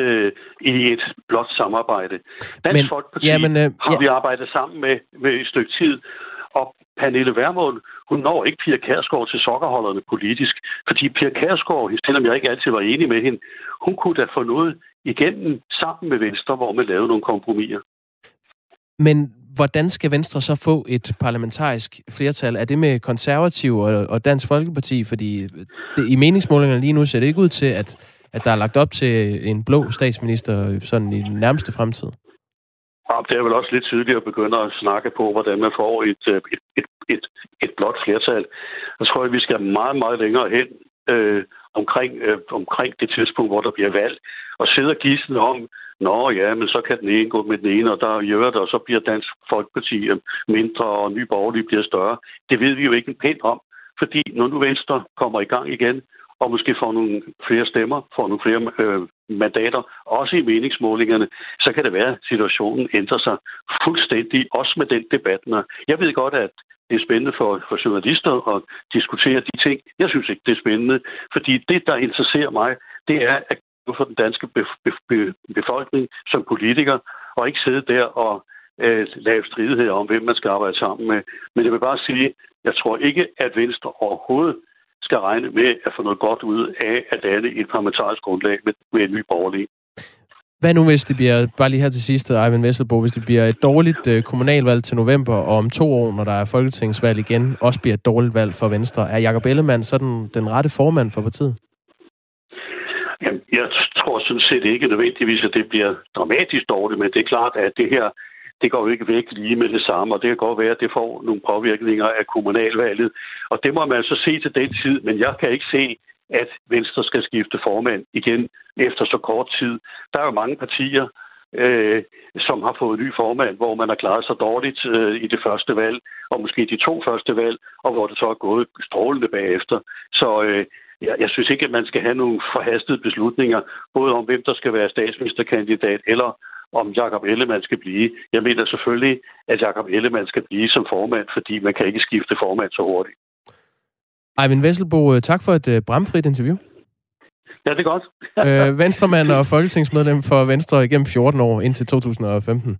øh, i et blot samarbejde. Dansk men, Folkeparti jamen, øh, har ja. vi arbejdet sammen med, med et stykke tid, og Pernille Vermund, hun når ikke Pia Kærsgaard til sokkerholderne politisk, fordi Pia Kærsgaard, selvom jeg ikke altid var enig med hende, hun kunne da få noget igennem sammen med Venstre, hvor man lavede nogle kompromiser. Men hvordan skal Venstre så få et parlamentarisk flertal? Er det med konservativ og, og Dansk Folkeparti? Fordi det, i meningsmålingerne lige nu ser det ikke ud til, at, at der er lagt op til en blå statsminister sådan i den nærmeste fremtid. Ja, det er vel også lidt tidligt at begynde at snakke på, hvordan man får et, øh, et, et, et, et blot flertal. Jeg tror, at vi skal meget, meget længere hen øh, omkring, øh, omkring det tidspunkt, hvor der bliver valg, og sidde og gisne om, Nå ja, men så kan den ene gå med den ene, og der gjør det, og så bliver Dansk Folkeparti øh, mindre, og Nye Borgerlige bliver større. Det ved vi jo ikke en pænt om, fordi når nu Venstre kommer i gang igen, og måske får nogle flere stemmer, får nogle flere øh, mandater, også i meningsmålingerne, så kan det være, at situationen ændrer sig fuldstændig, også med den debat. Jeg ved godt, at det er spændende for, for journalister at diskutere de ting. Jeg synes ikke, det er spændende, fordi det, der interesserer mig, det er at for den danske befolkning som politiker, og ikke sidde der og øh, lave stridighed om, hvem man skal arbejde sammen med. Men jeg vil bare sige, jeg tror ikke, at Venstre overhovedet skal regne med at få noget godt ud af at lande et parlamentarisk grundlag med, med en ny borgerlig. Hvad nu, hvis det bliver, bare lige her til sidst, Eivind Vesselbo, hvis det bliver et dårligt øh, kommunalvalg til november, og om to år, når der er folketingsvalg igen, også bliver et dårligt valg for Venstre. Er Jakob Ellemann så den, den rette formand for partiet? Jamen, jeg tror sådan set ikke nødvendigvis, at det bliver dramatisk dårligt, men det er klart, at det her det går jo ikke væk lige med det samme, og det kan godt være, at det får nogle påvirkninger af kommunalvalget. Og det må man så se til den tid, men jeg kan ikke se, at Venstre skal skifte formand igen efter så kort tid. Der er jo mange partier, øh, som har fået ny formand, hvor man har klaret sig dårligt øh, i det første valg, og måske de to første valg, og hvor det så er gået strålende bagefter. Så øh, jeg, jeg synes ikke, at man skal have nogle forhastede beslutninger, både om hvem der skal være statsministerkandidat, eller om Jakob Ellemann skal blive. Jeg mener selvfølgelig, at Jakob Ellemann skal blive som formand, fordi man kan ikke skifte formand så hurtigt. Eivind Vesselbo, øh, tak for et uh, bramfrit interview. Ja, det er godt. <laughs> øh, Venstremand og folketingsmedlem for Venstre igennem 14 år indtil 2015.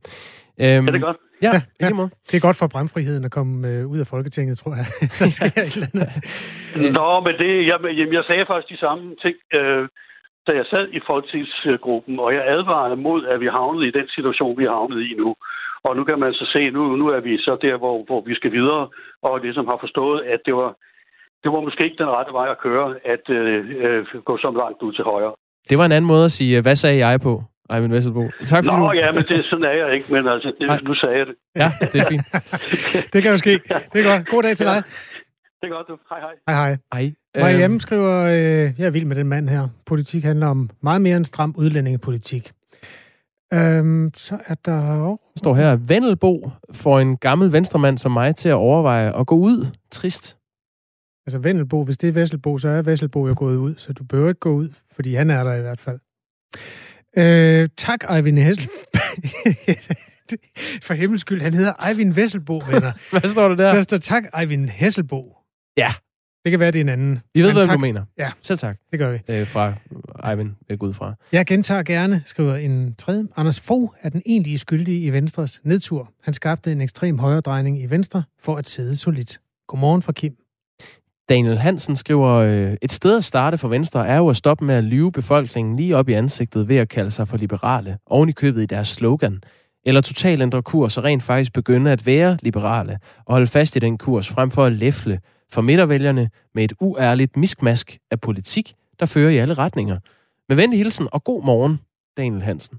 Øhm, ja, det er godt. Ja, ja, <laughs> ja. Det er godt for bramfriheden at komme øh, ud af Folketinget, tror jeg. <laughs> Der sker et eller andet. Nå, men det, jeg, jamen, jeg sagde faktisk de samme ting, øh, da jeg sad i folketingsgruppen, og jeg advarede mod, at vi havnede i den situation, vi har havnet i nu. Og nu kan man så se, nu, nu er vi så der, hvor, hvor vi skal videre, og ligesom har forstået, at det var, det var måske ikke den rette vej at køre, at øh, øh, gå så langt ud til højre. Det var en anden måde at sige, hvad sagde jeg på, Eivind Vesselbo? Tak for Nå, du... ja, men det, sådan er jeg ikke, men altså, det, nu sagde jeg det. Ja, det er fint. <laughs> det kan jo ske. Det er godt. God dag til dig. Det er godt, du. Hej, hej. Hej, hej. Hej. Mariam skriver, øh, jeg er vild med den mand her. Politik handler om meget mere end stram udlændingepolitik. Øhm, så er der... Oh. står her, Vennelbo får en gammel venstremand som mig til at overveje at gå ud. Trist. Altså Vennelbo, hvis det er Vesselbo, så er Vesselbo jo gået ud, så du behøver ikke gå ud, fordi han er der i hvert fald. Øh, tak, Eivind Hessel. <laughs> For himmels skyld, han hedder Eivind Vesselbo, venner. <laughs> Hvad står der der? Der står tak, Eivind Hesselbo. Ja. Det kan være, det er en anden. Vi ved, hvad du mener. Ja. Selv tak. Det gør vi. Øh, fra går ud fra. Jeg gentager gerne, skriver en tredje. Anders Fogh er den egentlige skyldige i Venstres nedtur. Han skabte en ekstrem højredrejning i Venstre for at sidde solidt. Godmorgen fra Kim. Daniel Hansen skriver, øh, et sted at starte for Venstre er jo at stoppe med at lyve befolkningen lige op i ansigtet ved at kalde sig for liberale, oven i købet i deres slogan. Eller totalt ændre kurs og rent faktisk begynde at være liberale og holde fast i den kurs, frem for at læfle for midtervælgerne med et uærligt miskmask af politik, der fører i alle retninger. Med venlig hilsen og god morgen, Daniel Hansen.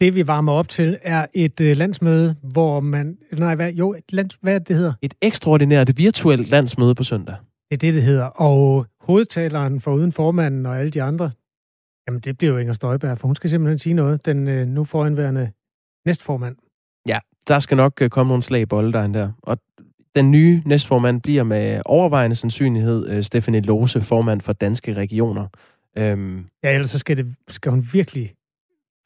Det vi varmer op til er et øh, landsmøde, hvor man... Nej, hvad, jo, et land, hvad det hedder? Et ekstraordinært virtuelt landsmøde på søndag. Det er det, det hedder. Og hovedtaleren for uden formanden og alle de andre, jamen det bliver jo Inger Støjberg, for hun skal simpelthen sige noget. Den øh, nu foranværende næstformand. Ja, der skal nok øh, komme nogle slag i bolden der. Og den nye næstformand bliver med overvejende sandsynlighed øh, Stephanie Lose, formand for Danske Regioner. Øhm. Ja, ellers så skal, det, skal hun virkelig,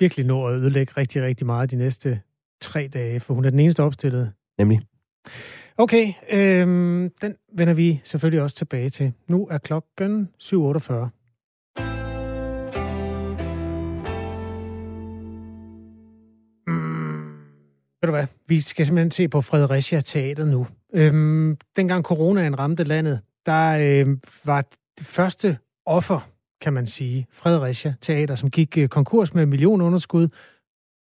virkelig nå at ødelægge rigtig, rigtig meget de næste tre dage, for hun er den eneste opstillet. Nemlig. Okay, øhm, den vender vi selvfølgelig også tilbage til. Nu er klokken 7.48. ved du hvad, vi skal simpelthen se på Fredericia Teater nu. Øhm, dengang coronaen ramte landet, der øh, var det første offer, kan man sige, Fredericia Teater, som gik øh, konkurs med millionunderskud.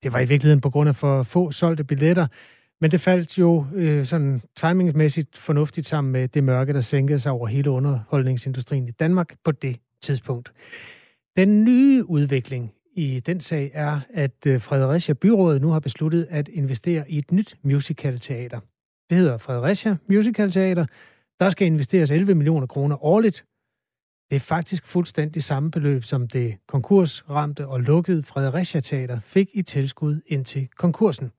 Det var i virkeligheden på grund af for få solgte billetter. Men det faldt jo øh, sådan timingmæssigt fornuftigt sammen med det mørke, der sænkede sig over hele underholdningsindustrien i Danmark på det tidspunkt. Den nye udvikling i den sag er, at øh, Fredericia Byrådet nu har besluttet at investere i et nyt musicalteater. Det hedder Fredericia Musicalteater. Der skal investeres 11 millioner kroner årligt. Det er faktisk fuldstændig samme beløb, som det konkursramte og lukkede Fredericia Teater fik i tilskud indtil konkursen.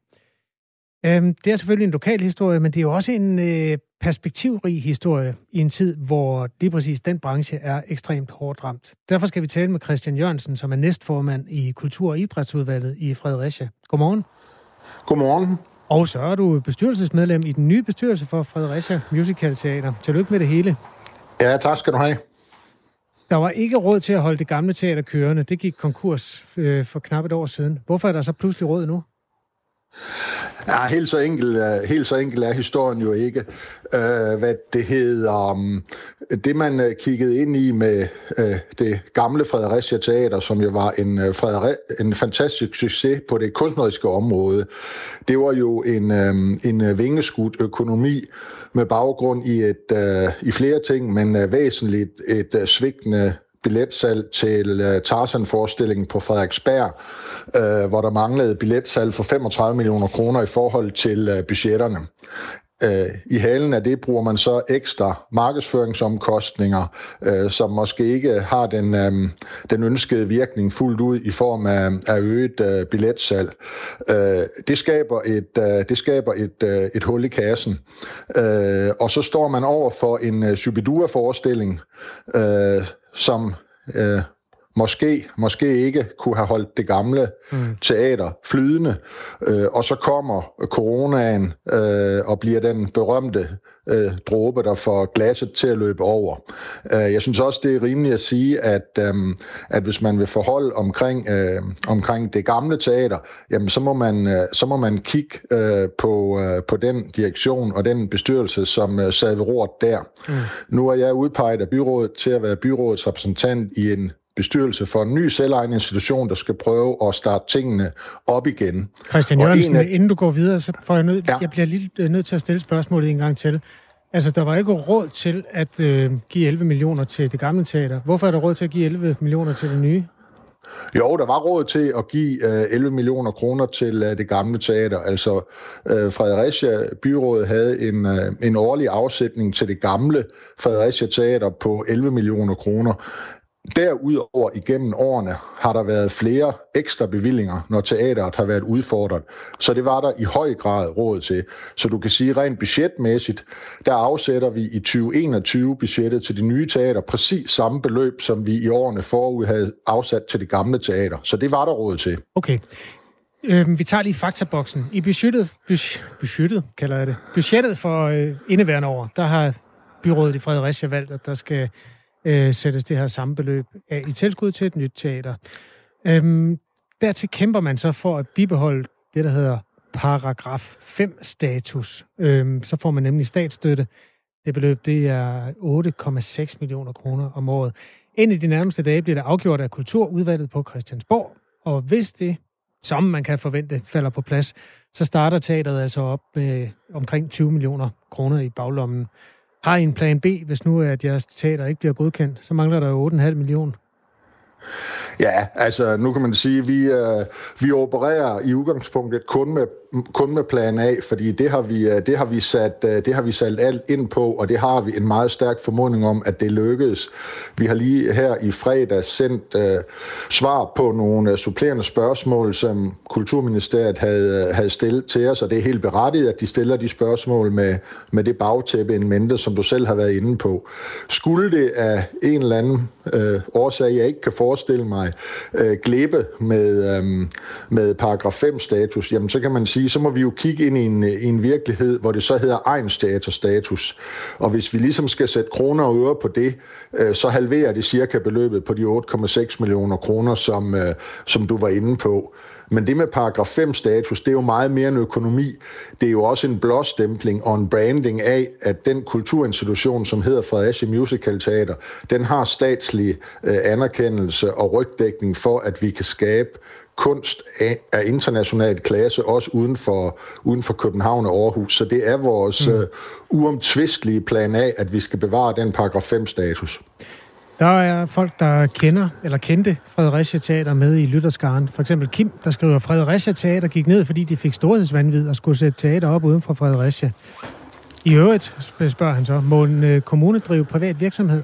Øhm, det er selvfølgelig en lokal historie, men det er jo også en øh, perspektivrig historie i en tid, hvor lige præcis den branche er ekstremt hårdt ramt. Derfor skal vi tale med Christian Jørgensen, som er næstformand i Kultur- og Idrætsudvalget i Fredericia. Godmorgen. Godmorgen. Og så er du bestyrelsesmedlem i den nye bestyrelse for Fredericia Musical Teater. Tillykke med det hele. Ja, tak skal du have. Der var ikke råd til at holde det gamle teater kørende. Det gik konkurs øh, for knap et år siden. Hvorfor er der så pludselig råd nu? Ja, helt så enkel, øh, helt så enkel er historien jo ikke. Øh, hvad det hedder, um, det man øh, kiggede ind i med øh, det gamle Fredericia Teater, som jo var en, øh, Frederi- en fantastisk succes på det kunstneriske område, det var jo en, øh, en vingeskudt økonomi med baggrund i, et, øh, i flere ting, men øh, væsentligt et øh, svigtende billetsalg til uh, Tarzan-forestillingen på Frederiksberg, uh, hvor der manglede billetsalg for 35 millioner kroner i forhold til uh, budgetterne. Uh, I halen af det bruger man så ekstra markedsføringsomkostninger, uh, som måske ikke har den, den ønskede virkning fuldt ud i form af, af øget billetsalg. Uh, det skaber et, det skaber et, et hul i kassen. Uh, og så står man over for en uh, Shubidua-forestilling, uh, som øh, måske, måske ikke kunne have holdt det gamle mm. teater flydende, øh, og så kommer coronaen øh, og bliver den berømte øh, dråbe, der får glasset til at løbe over. Øh, jeg synes også, det er rimeligt at sige, at, øh, at hvis man vil forholde omkring, øh, omkring det gamle teater, jamen så må man, øh, så må man kigge øh, på, øh, på den direktion og den bestyrelse, som øh, sad ved roret der. Mm. Nu er jeg udpeget af byrådet til at være byrådets repræsentant i en bestyrelse for en ny selvejende institution, der skal prøve at starte tingene op igen. Christian Jørgensen, af... inden du går videre, så får jeg, nød, ja. jeg bliver lige øh, nødt til at stille spørgsmålet en gang til. Altså, der var ikke råd til at øh, give 11 millioner til det gamle teater. Hvorfor er der råd til at give 11 millioner til det nye? Jo, der var råd til at give øh, 11 millioner kroner til øh, det gamle teater. Altså, øh, Fredericia Byrådet havde en, øh, en årlig afsætning til det gamle Fredericia Teater på 11 millioner kroner. Derudover igennem årene har der været flere ekstra bevillinger, når teateret har været udfordret. Så det var der i høj grad råd til. Så du kan sige rent budgetmæssigt, der afsætter vi i 2021 budgettet til det nye teater præcis samme beløb, som vi i årene forud havde afsat til det gamle teater. Så det var der råd til. Okay. Øhm, vi tager lige faktaboksen. I budgettet, budgettet kalder jeg det, budgettet for øh, indeværende år, der har byrådet i Fredericia valgt, at der skal øh, sættes det her samme beløb af i tilskud til et nyt teater. Øhm, dertil kæmper man så for at bibeholde det, der hedder paragraf 5-status. Øhm, så får man nemlig statsstøtte. Det beløb det er 8,6 millioner kroner om året. Ind i de nærmeste dage bliver det afgjort af Kulturudvalget på Christiansborg, og hvis det, som man kan forvente, falder på plads, så starter teateret altså op med omkring 20 millioner kroner i baglommen. Har I en plan B, hvis nu at jeres teater ikke bliver godkendt? Så mangler der jo 8,5 millioner. Ja, altså nu kan man sige, at vi, øh, vi opererer i udgangspunktet kun med kun med plan A, fordi det har vi øh, det har vi sat øh, det har vi sat alt ind på, og det har vi en meget stærk formodning om at det lykkedes. Vi har lige her i fredag sendt uh, svar på nogle supplerende spørgsmål, som Kulturministeriet havde havde stillet til os, og det er helt berettiget at de stiller de spørgsmål med med det bagtæppe en mente, som du selv har været inde på. Skulle det af en eller anden uh, årsag jeg ikke kan forestille mig uh, glippe med um, med paragraf 5 status, jamen så kan man sige sige, så må vi jo kigge ind i en, øh, i en virkelighed, hvor det så hedder egenstatus status. Og hvis vi ligesom skal sætte kroner og øre på det, øh, så halverer det cirka beløbet på de 8,6 millioner kroner, som, øh, som du var inde på. Men det med paragraf 5 status, det er jo meget mere en økonomi. Det er jo også en blåstempling og en branding af, at den kulturinstitution, som hedder Fredericia Musical Teater, den har statslig øh, anerkendelse og rygdækning for, at vi kan skabe kunst af, af international klasse, også uden for, uden for København og Aarhus. Så det er vores mm. uh, uomtvistelige plan af, at vi skal bevare den paragraf 5-status. Der er folk, der kender eller kendte Fredericia Teater med i Lytterskaren. For eksempel Kim, der skriver, at Fredericia Teater gik ned, fordi de fik storhedsvandvid og skulle sætte teater op uden for Fredericia. I øvrigt, spørger han så, må en øh, kommune drive privat virksomhed?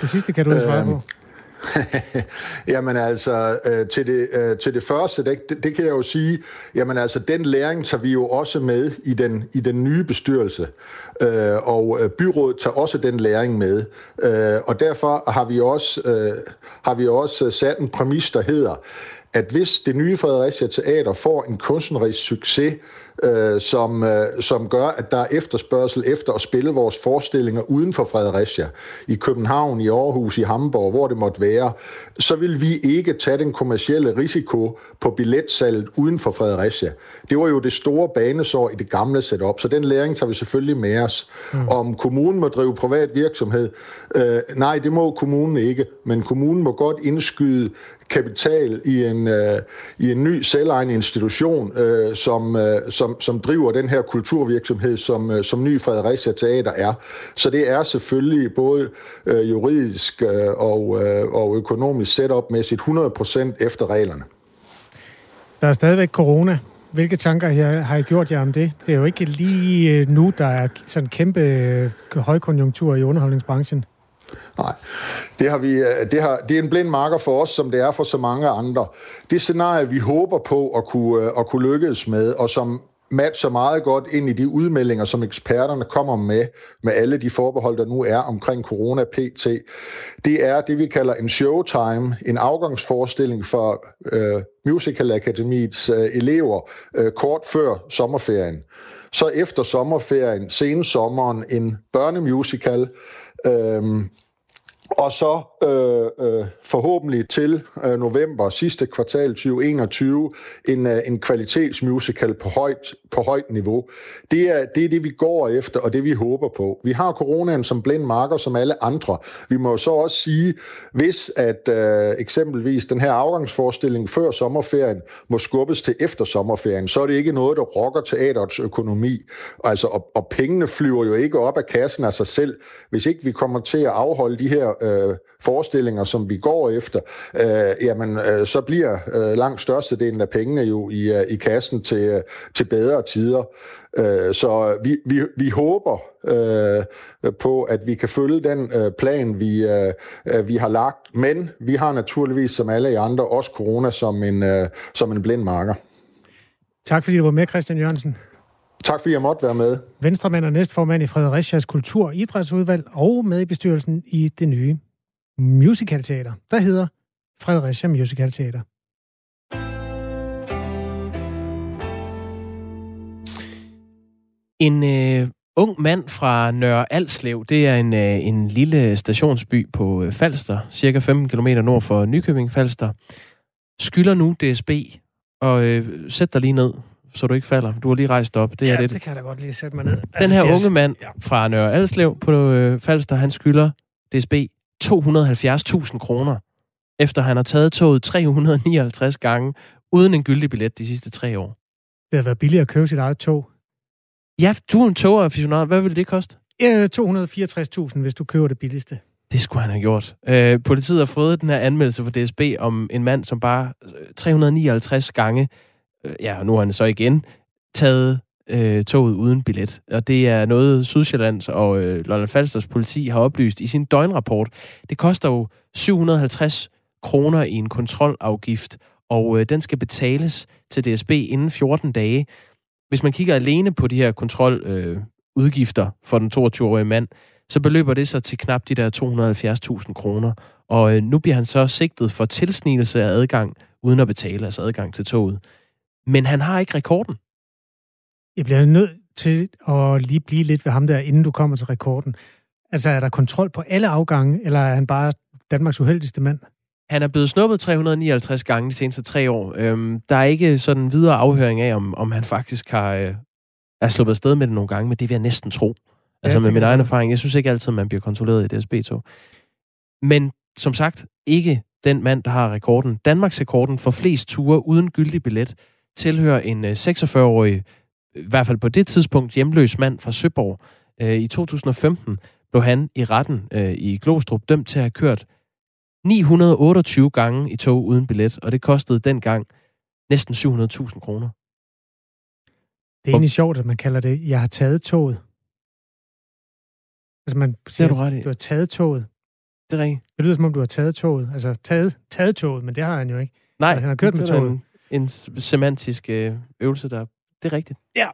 Det sidste kan du ikke svare på. <laughs> Jamen altså, øh, til, det, øh, til det første, det, det, det kan jeg jo sige, jamen altså, den læring tager vi jo også med i den, i den nye bestyrelse, øh, og øh, byrådet tager også den læring med, øh, og derfor har vi også, øh, har vi også sat en præmis, der hedder, at hvis det nye Fredericia Teater får en kunstnerisk succes, øh, som, øh, som gør, at der er efterspørgsel efter at spille vores forestillinger uden for Fredericia, i København, i Aarhus, i Hamburg, hvor det måtte være, så vil vi ikke tage den kommercielle risiko på billetsalget uden for Fredericia. Det var jo det store banesår i det gamle setup, så den læring tager vi selvfølgelig med os. Mm. Om kommunen må drive privat virksomhed, øh, nej, det må kommunen ikke, men kommunen må godt indskyde kapital i en, øh, i en ny selvejende institution, øh, som, øh, som, som driver den her kulturvirksomhed, som, øh, som ny Fredericia Teater er. Så det er selvfølgelig både øh, juridisk øh, og, øh, og økonomisk setupmæssigt 100% efter reglerne. Der er stadigvæk corona. Hvilke tanker har I gjort jer om det? Det er jo ikke lige øh, nu, der er sådan en kæmpe øh, højkonjunktur i underholdningsbranchen. Nej, det, har vi, det, har, det er en blind marker for os, som det er for så mange andre. Det scenarie, vi håber på at kunne, at kunne lykkes med, og som matcher meget godt ind i de udmeldinger, som eksperterne kommer med, med alle de forbehold, der nu er omkring corona PT. Det er det, vi kalder en showtime, en afgangsforestilling for øh, Musical Akademiets øh, elever øh, kort før sommerferien. Så efter sommerferien, sensommeren, en børnemusical, øh, og så øh, øh, forhåbentlig til øh, november sidste kvartal 2021 en, øh, en kvalitetsmusical på højt, på højt niveau. Det er, det er det, vi går efter, og det vi håber på. Vi har coronaen som blind marker, som alle andre. Vi må så også sige, hvis at øh, eksempelvis den her afgangsforestilling før sommerferien må skubbes til efter sommerferien, så er det ikke noget, der rokker teaterets økonomi. Altså, og, og pengene flyver jo ikke op af kassen af sig selv, hvis ikke vi kommer til at afholde de her øh, forestillinger, som vi går efter, øh, jamen, øh, så bliver øh, langt størstedelen af pengene jo i, øh, i kassen til, øh, til bedre tider. Øh, så vi, vi, vi håber øh, på, at vi kan følge den øh, plan, vi, øh, vi har lagt, men vi har naturligvis, som alle andre, også corona som en, øh, som en blind marker. Tak fordi du var med, Christian Jørgensen. Tak fordi jeg måtte være med. Venstremand og næstformand i Fredericias Kultur- og Idrætsudvalg og med i bestyrelsen i det nye musicalteater, der hedder Fredericia Musical Teater. En øh, ung mand fra Nørre Alslev, det er en, øh, en lille stationsby på øh, Falster, cirka 15 km nord for Nykøbing Falster, skylder nu DSB, og øh, sæt dig lige ned, så du ikke falder. Du har lige rejst op. Det ja, er lidt... det kan jeg da godt lige sætte mig ned. Den altså, her unge mand ja. fra Nørre Alslev på øh, Falster, han skylder DSB 270.000 kroner, efter han har taget toget 359 gange, uden en gyldig billet de sidste tre år. Det har været billigere at købe sit eget tog. Ja, du er en togaficionat. Hvad vil det koste? 264.000, hvis du køber det billigste. Det skulle han have gjort. Øh, politiet har fået den her anmeldelse fra DSB om en mand, som bare 359 gange, øh, ja, nu har han så igen, taget øh, toget uden billet. Og det er noget Sydsjællands og øh, Lolland Falsters politi har oplyst i sin døgnrapport. Det koster jo 750 kroner i en kontrolafgift, og øh, den skal betales til DSB inden 14 dage. Hvis man kigger alene på de her kontroludgifter øh, for den 22-årige mand, så beløber det sig til knap de der 270.000 kroner. Og øh, nu bliver han så sigtet for tilsnigelse af adgang uden at betale, altså adgang til toget. Men han har ikke rekorden. Jeg bliver nødt til at lige blive lidt ved ham der, inden du kommer til rekorden. Altså, er der kontrol på alle afgange, eller er han bare Danmarks uheldigste mand? Han er blevet snuppet 359 gange de seneste tre år. Øhm, der er ikke sådan videre afhøring af, om, om han faktisk har øh, er sluppet afsted med det nogle gange, men det vil jeg næsten tro. Altså ja, med min egen erfaring. Jeg synes ikke altid, man bliver kontrolleret i DSB-tog. Men som sagt, ikke den mand, der har rekorden. Danmarks rekorden for flest ture uden gyldig billet tilhører en 46-årig i hvert fald på det tidspunkt hjemløs mand fra Søborg. Øh, I 2015 blev han i retten øh, i Glostrup dømt til at have kørt 928 gange i tog uden billet, og det kostede dengang næsten 700.000 kroner. Det er egentlig sjovt, at man kalder det, jeg har taget toget. Altså man siger, det du, ret i. du har taget toget. Det er rigtigt. Det lyder som om, du har taget toget. Altså taget, taget toget, men det har han jo ikke. Nej, altså, han har kørt med toget. En, en semantisk øh, øvelse, der det er rigtigt. Ja.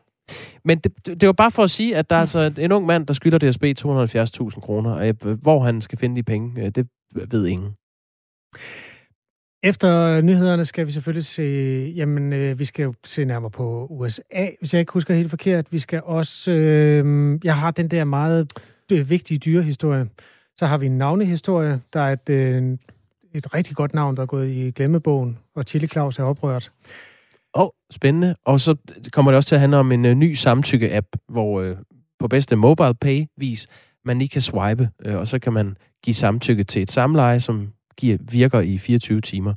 Men det, det var bare for at sige, at der er altså en ung mand, der skylder DSB 270.000 kroner, og hvor han skal finde de penge, øh, det ved ingen. Efter nyhederne skal vi selvfølgelig se, jamen øh, vi skal jo se nærmere på USA, hvis jeg ikke husker helt forkert. Vi skal også, øh, jeg har den der meget øh, vigtige dyrehistorie. Så har vi en navnehistorie. Der er et, øh, et rigtig godt navn, der er gået i glemmebogen, og Chili Claus er oprørt. Åh, oh, spændende. Og så kommer det også til at handle om en uh, ny samtykke-app, hvor uh, på bedste mobile pay-vis, man lige kan swipe, uh, og så kan man give samtykke til et samleje, som giver, virker i 24 timer.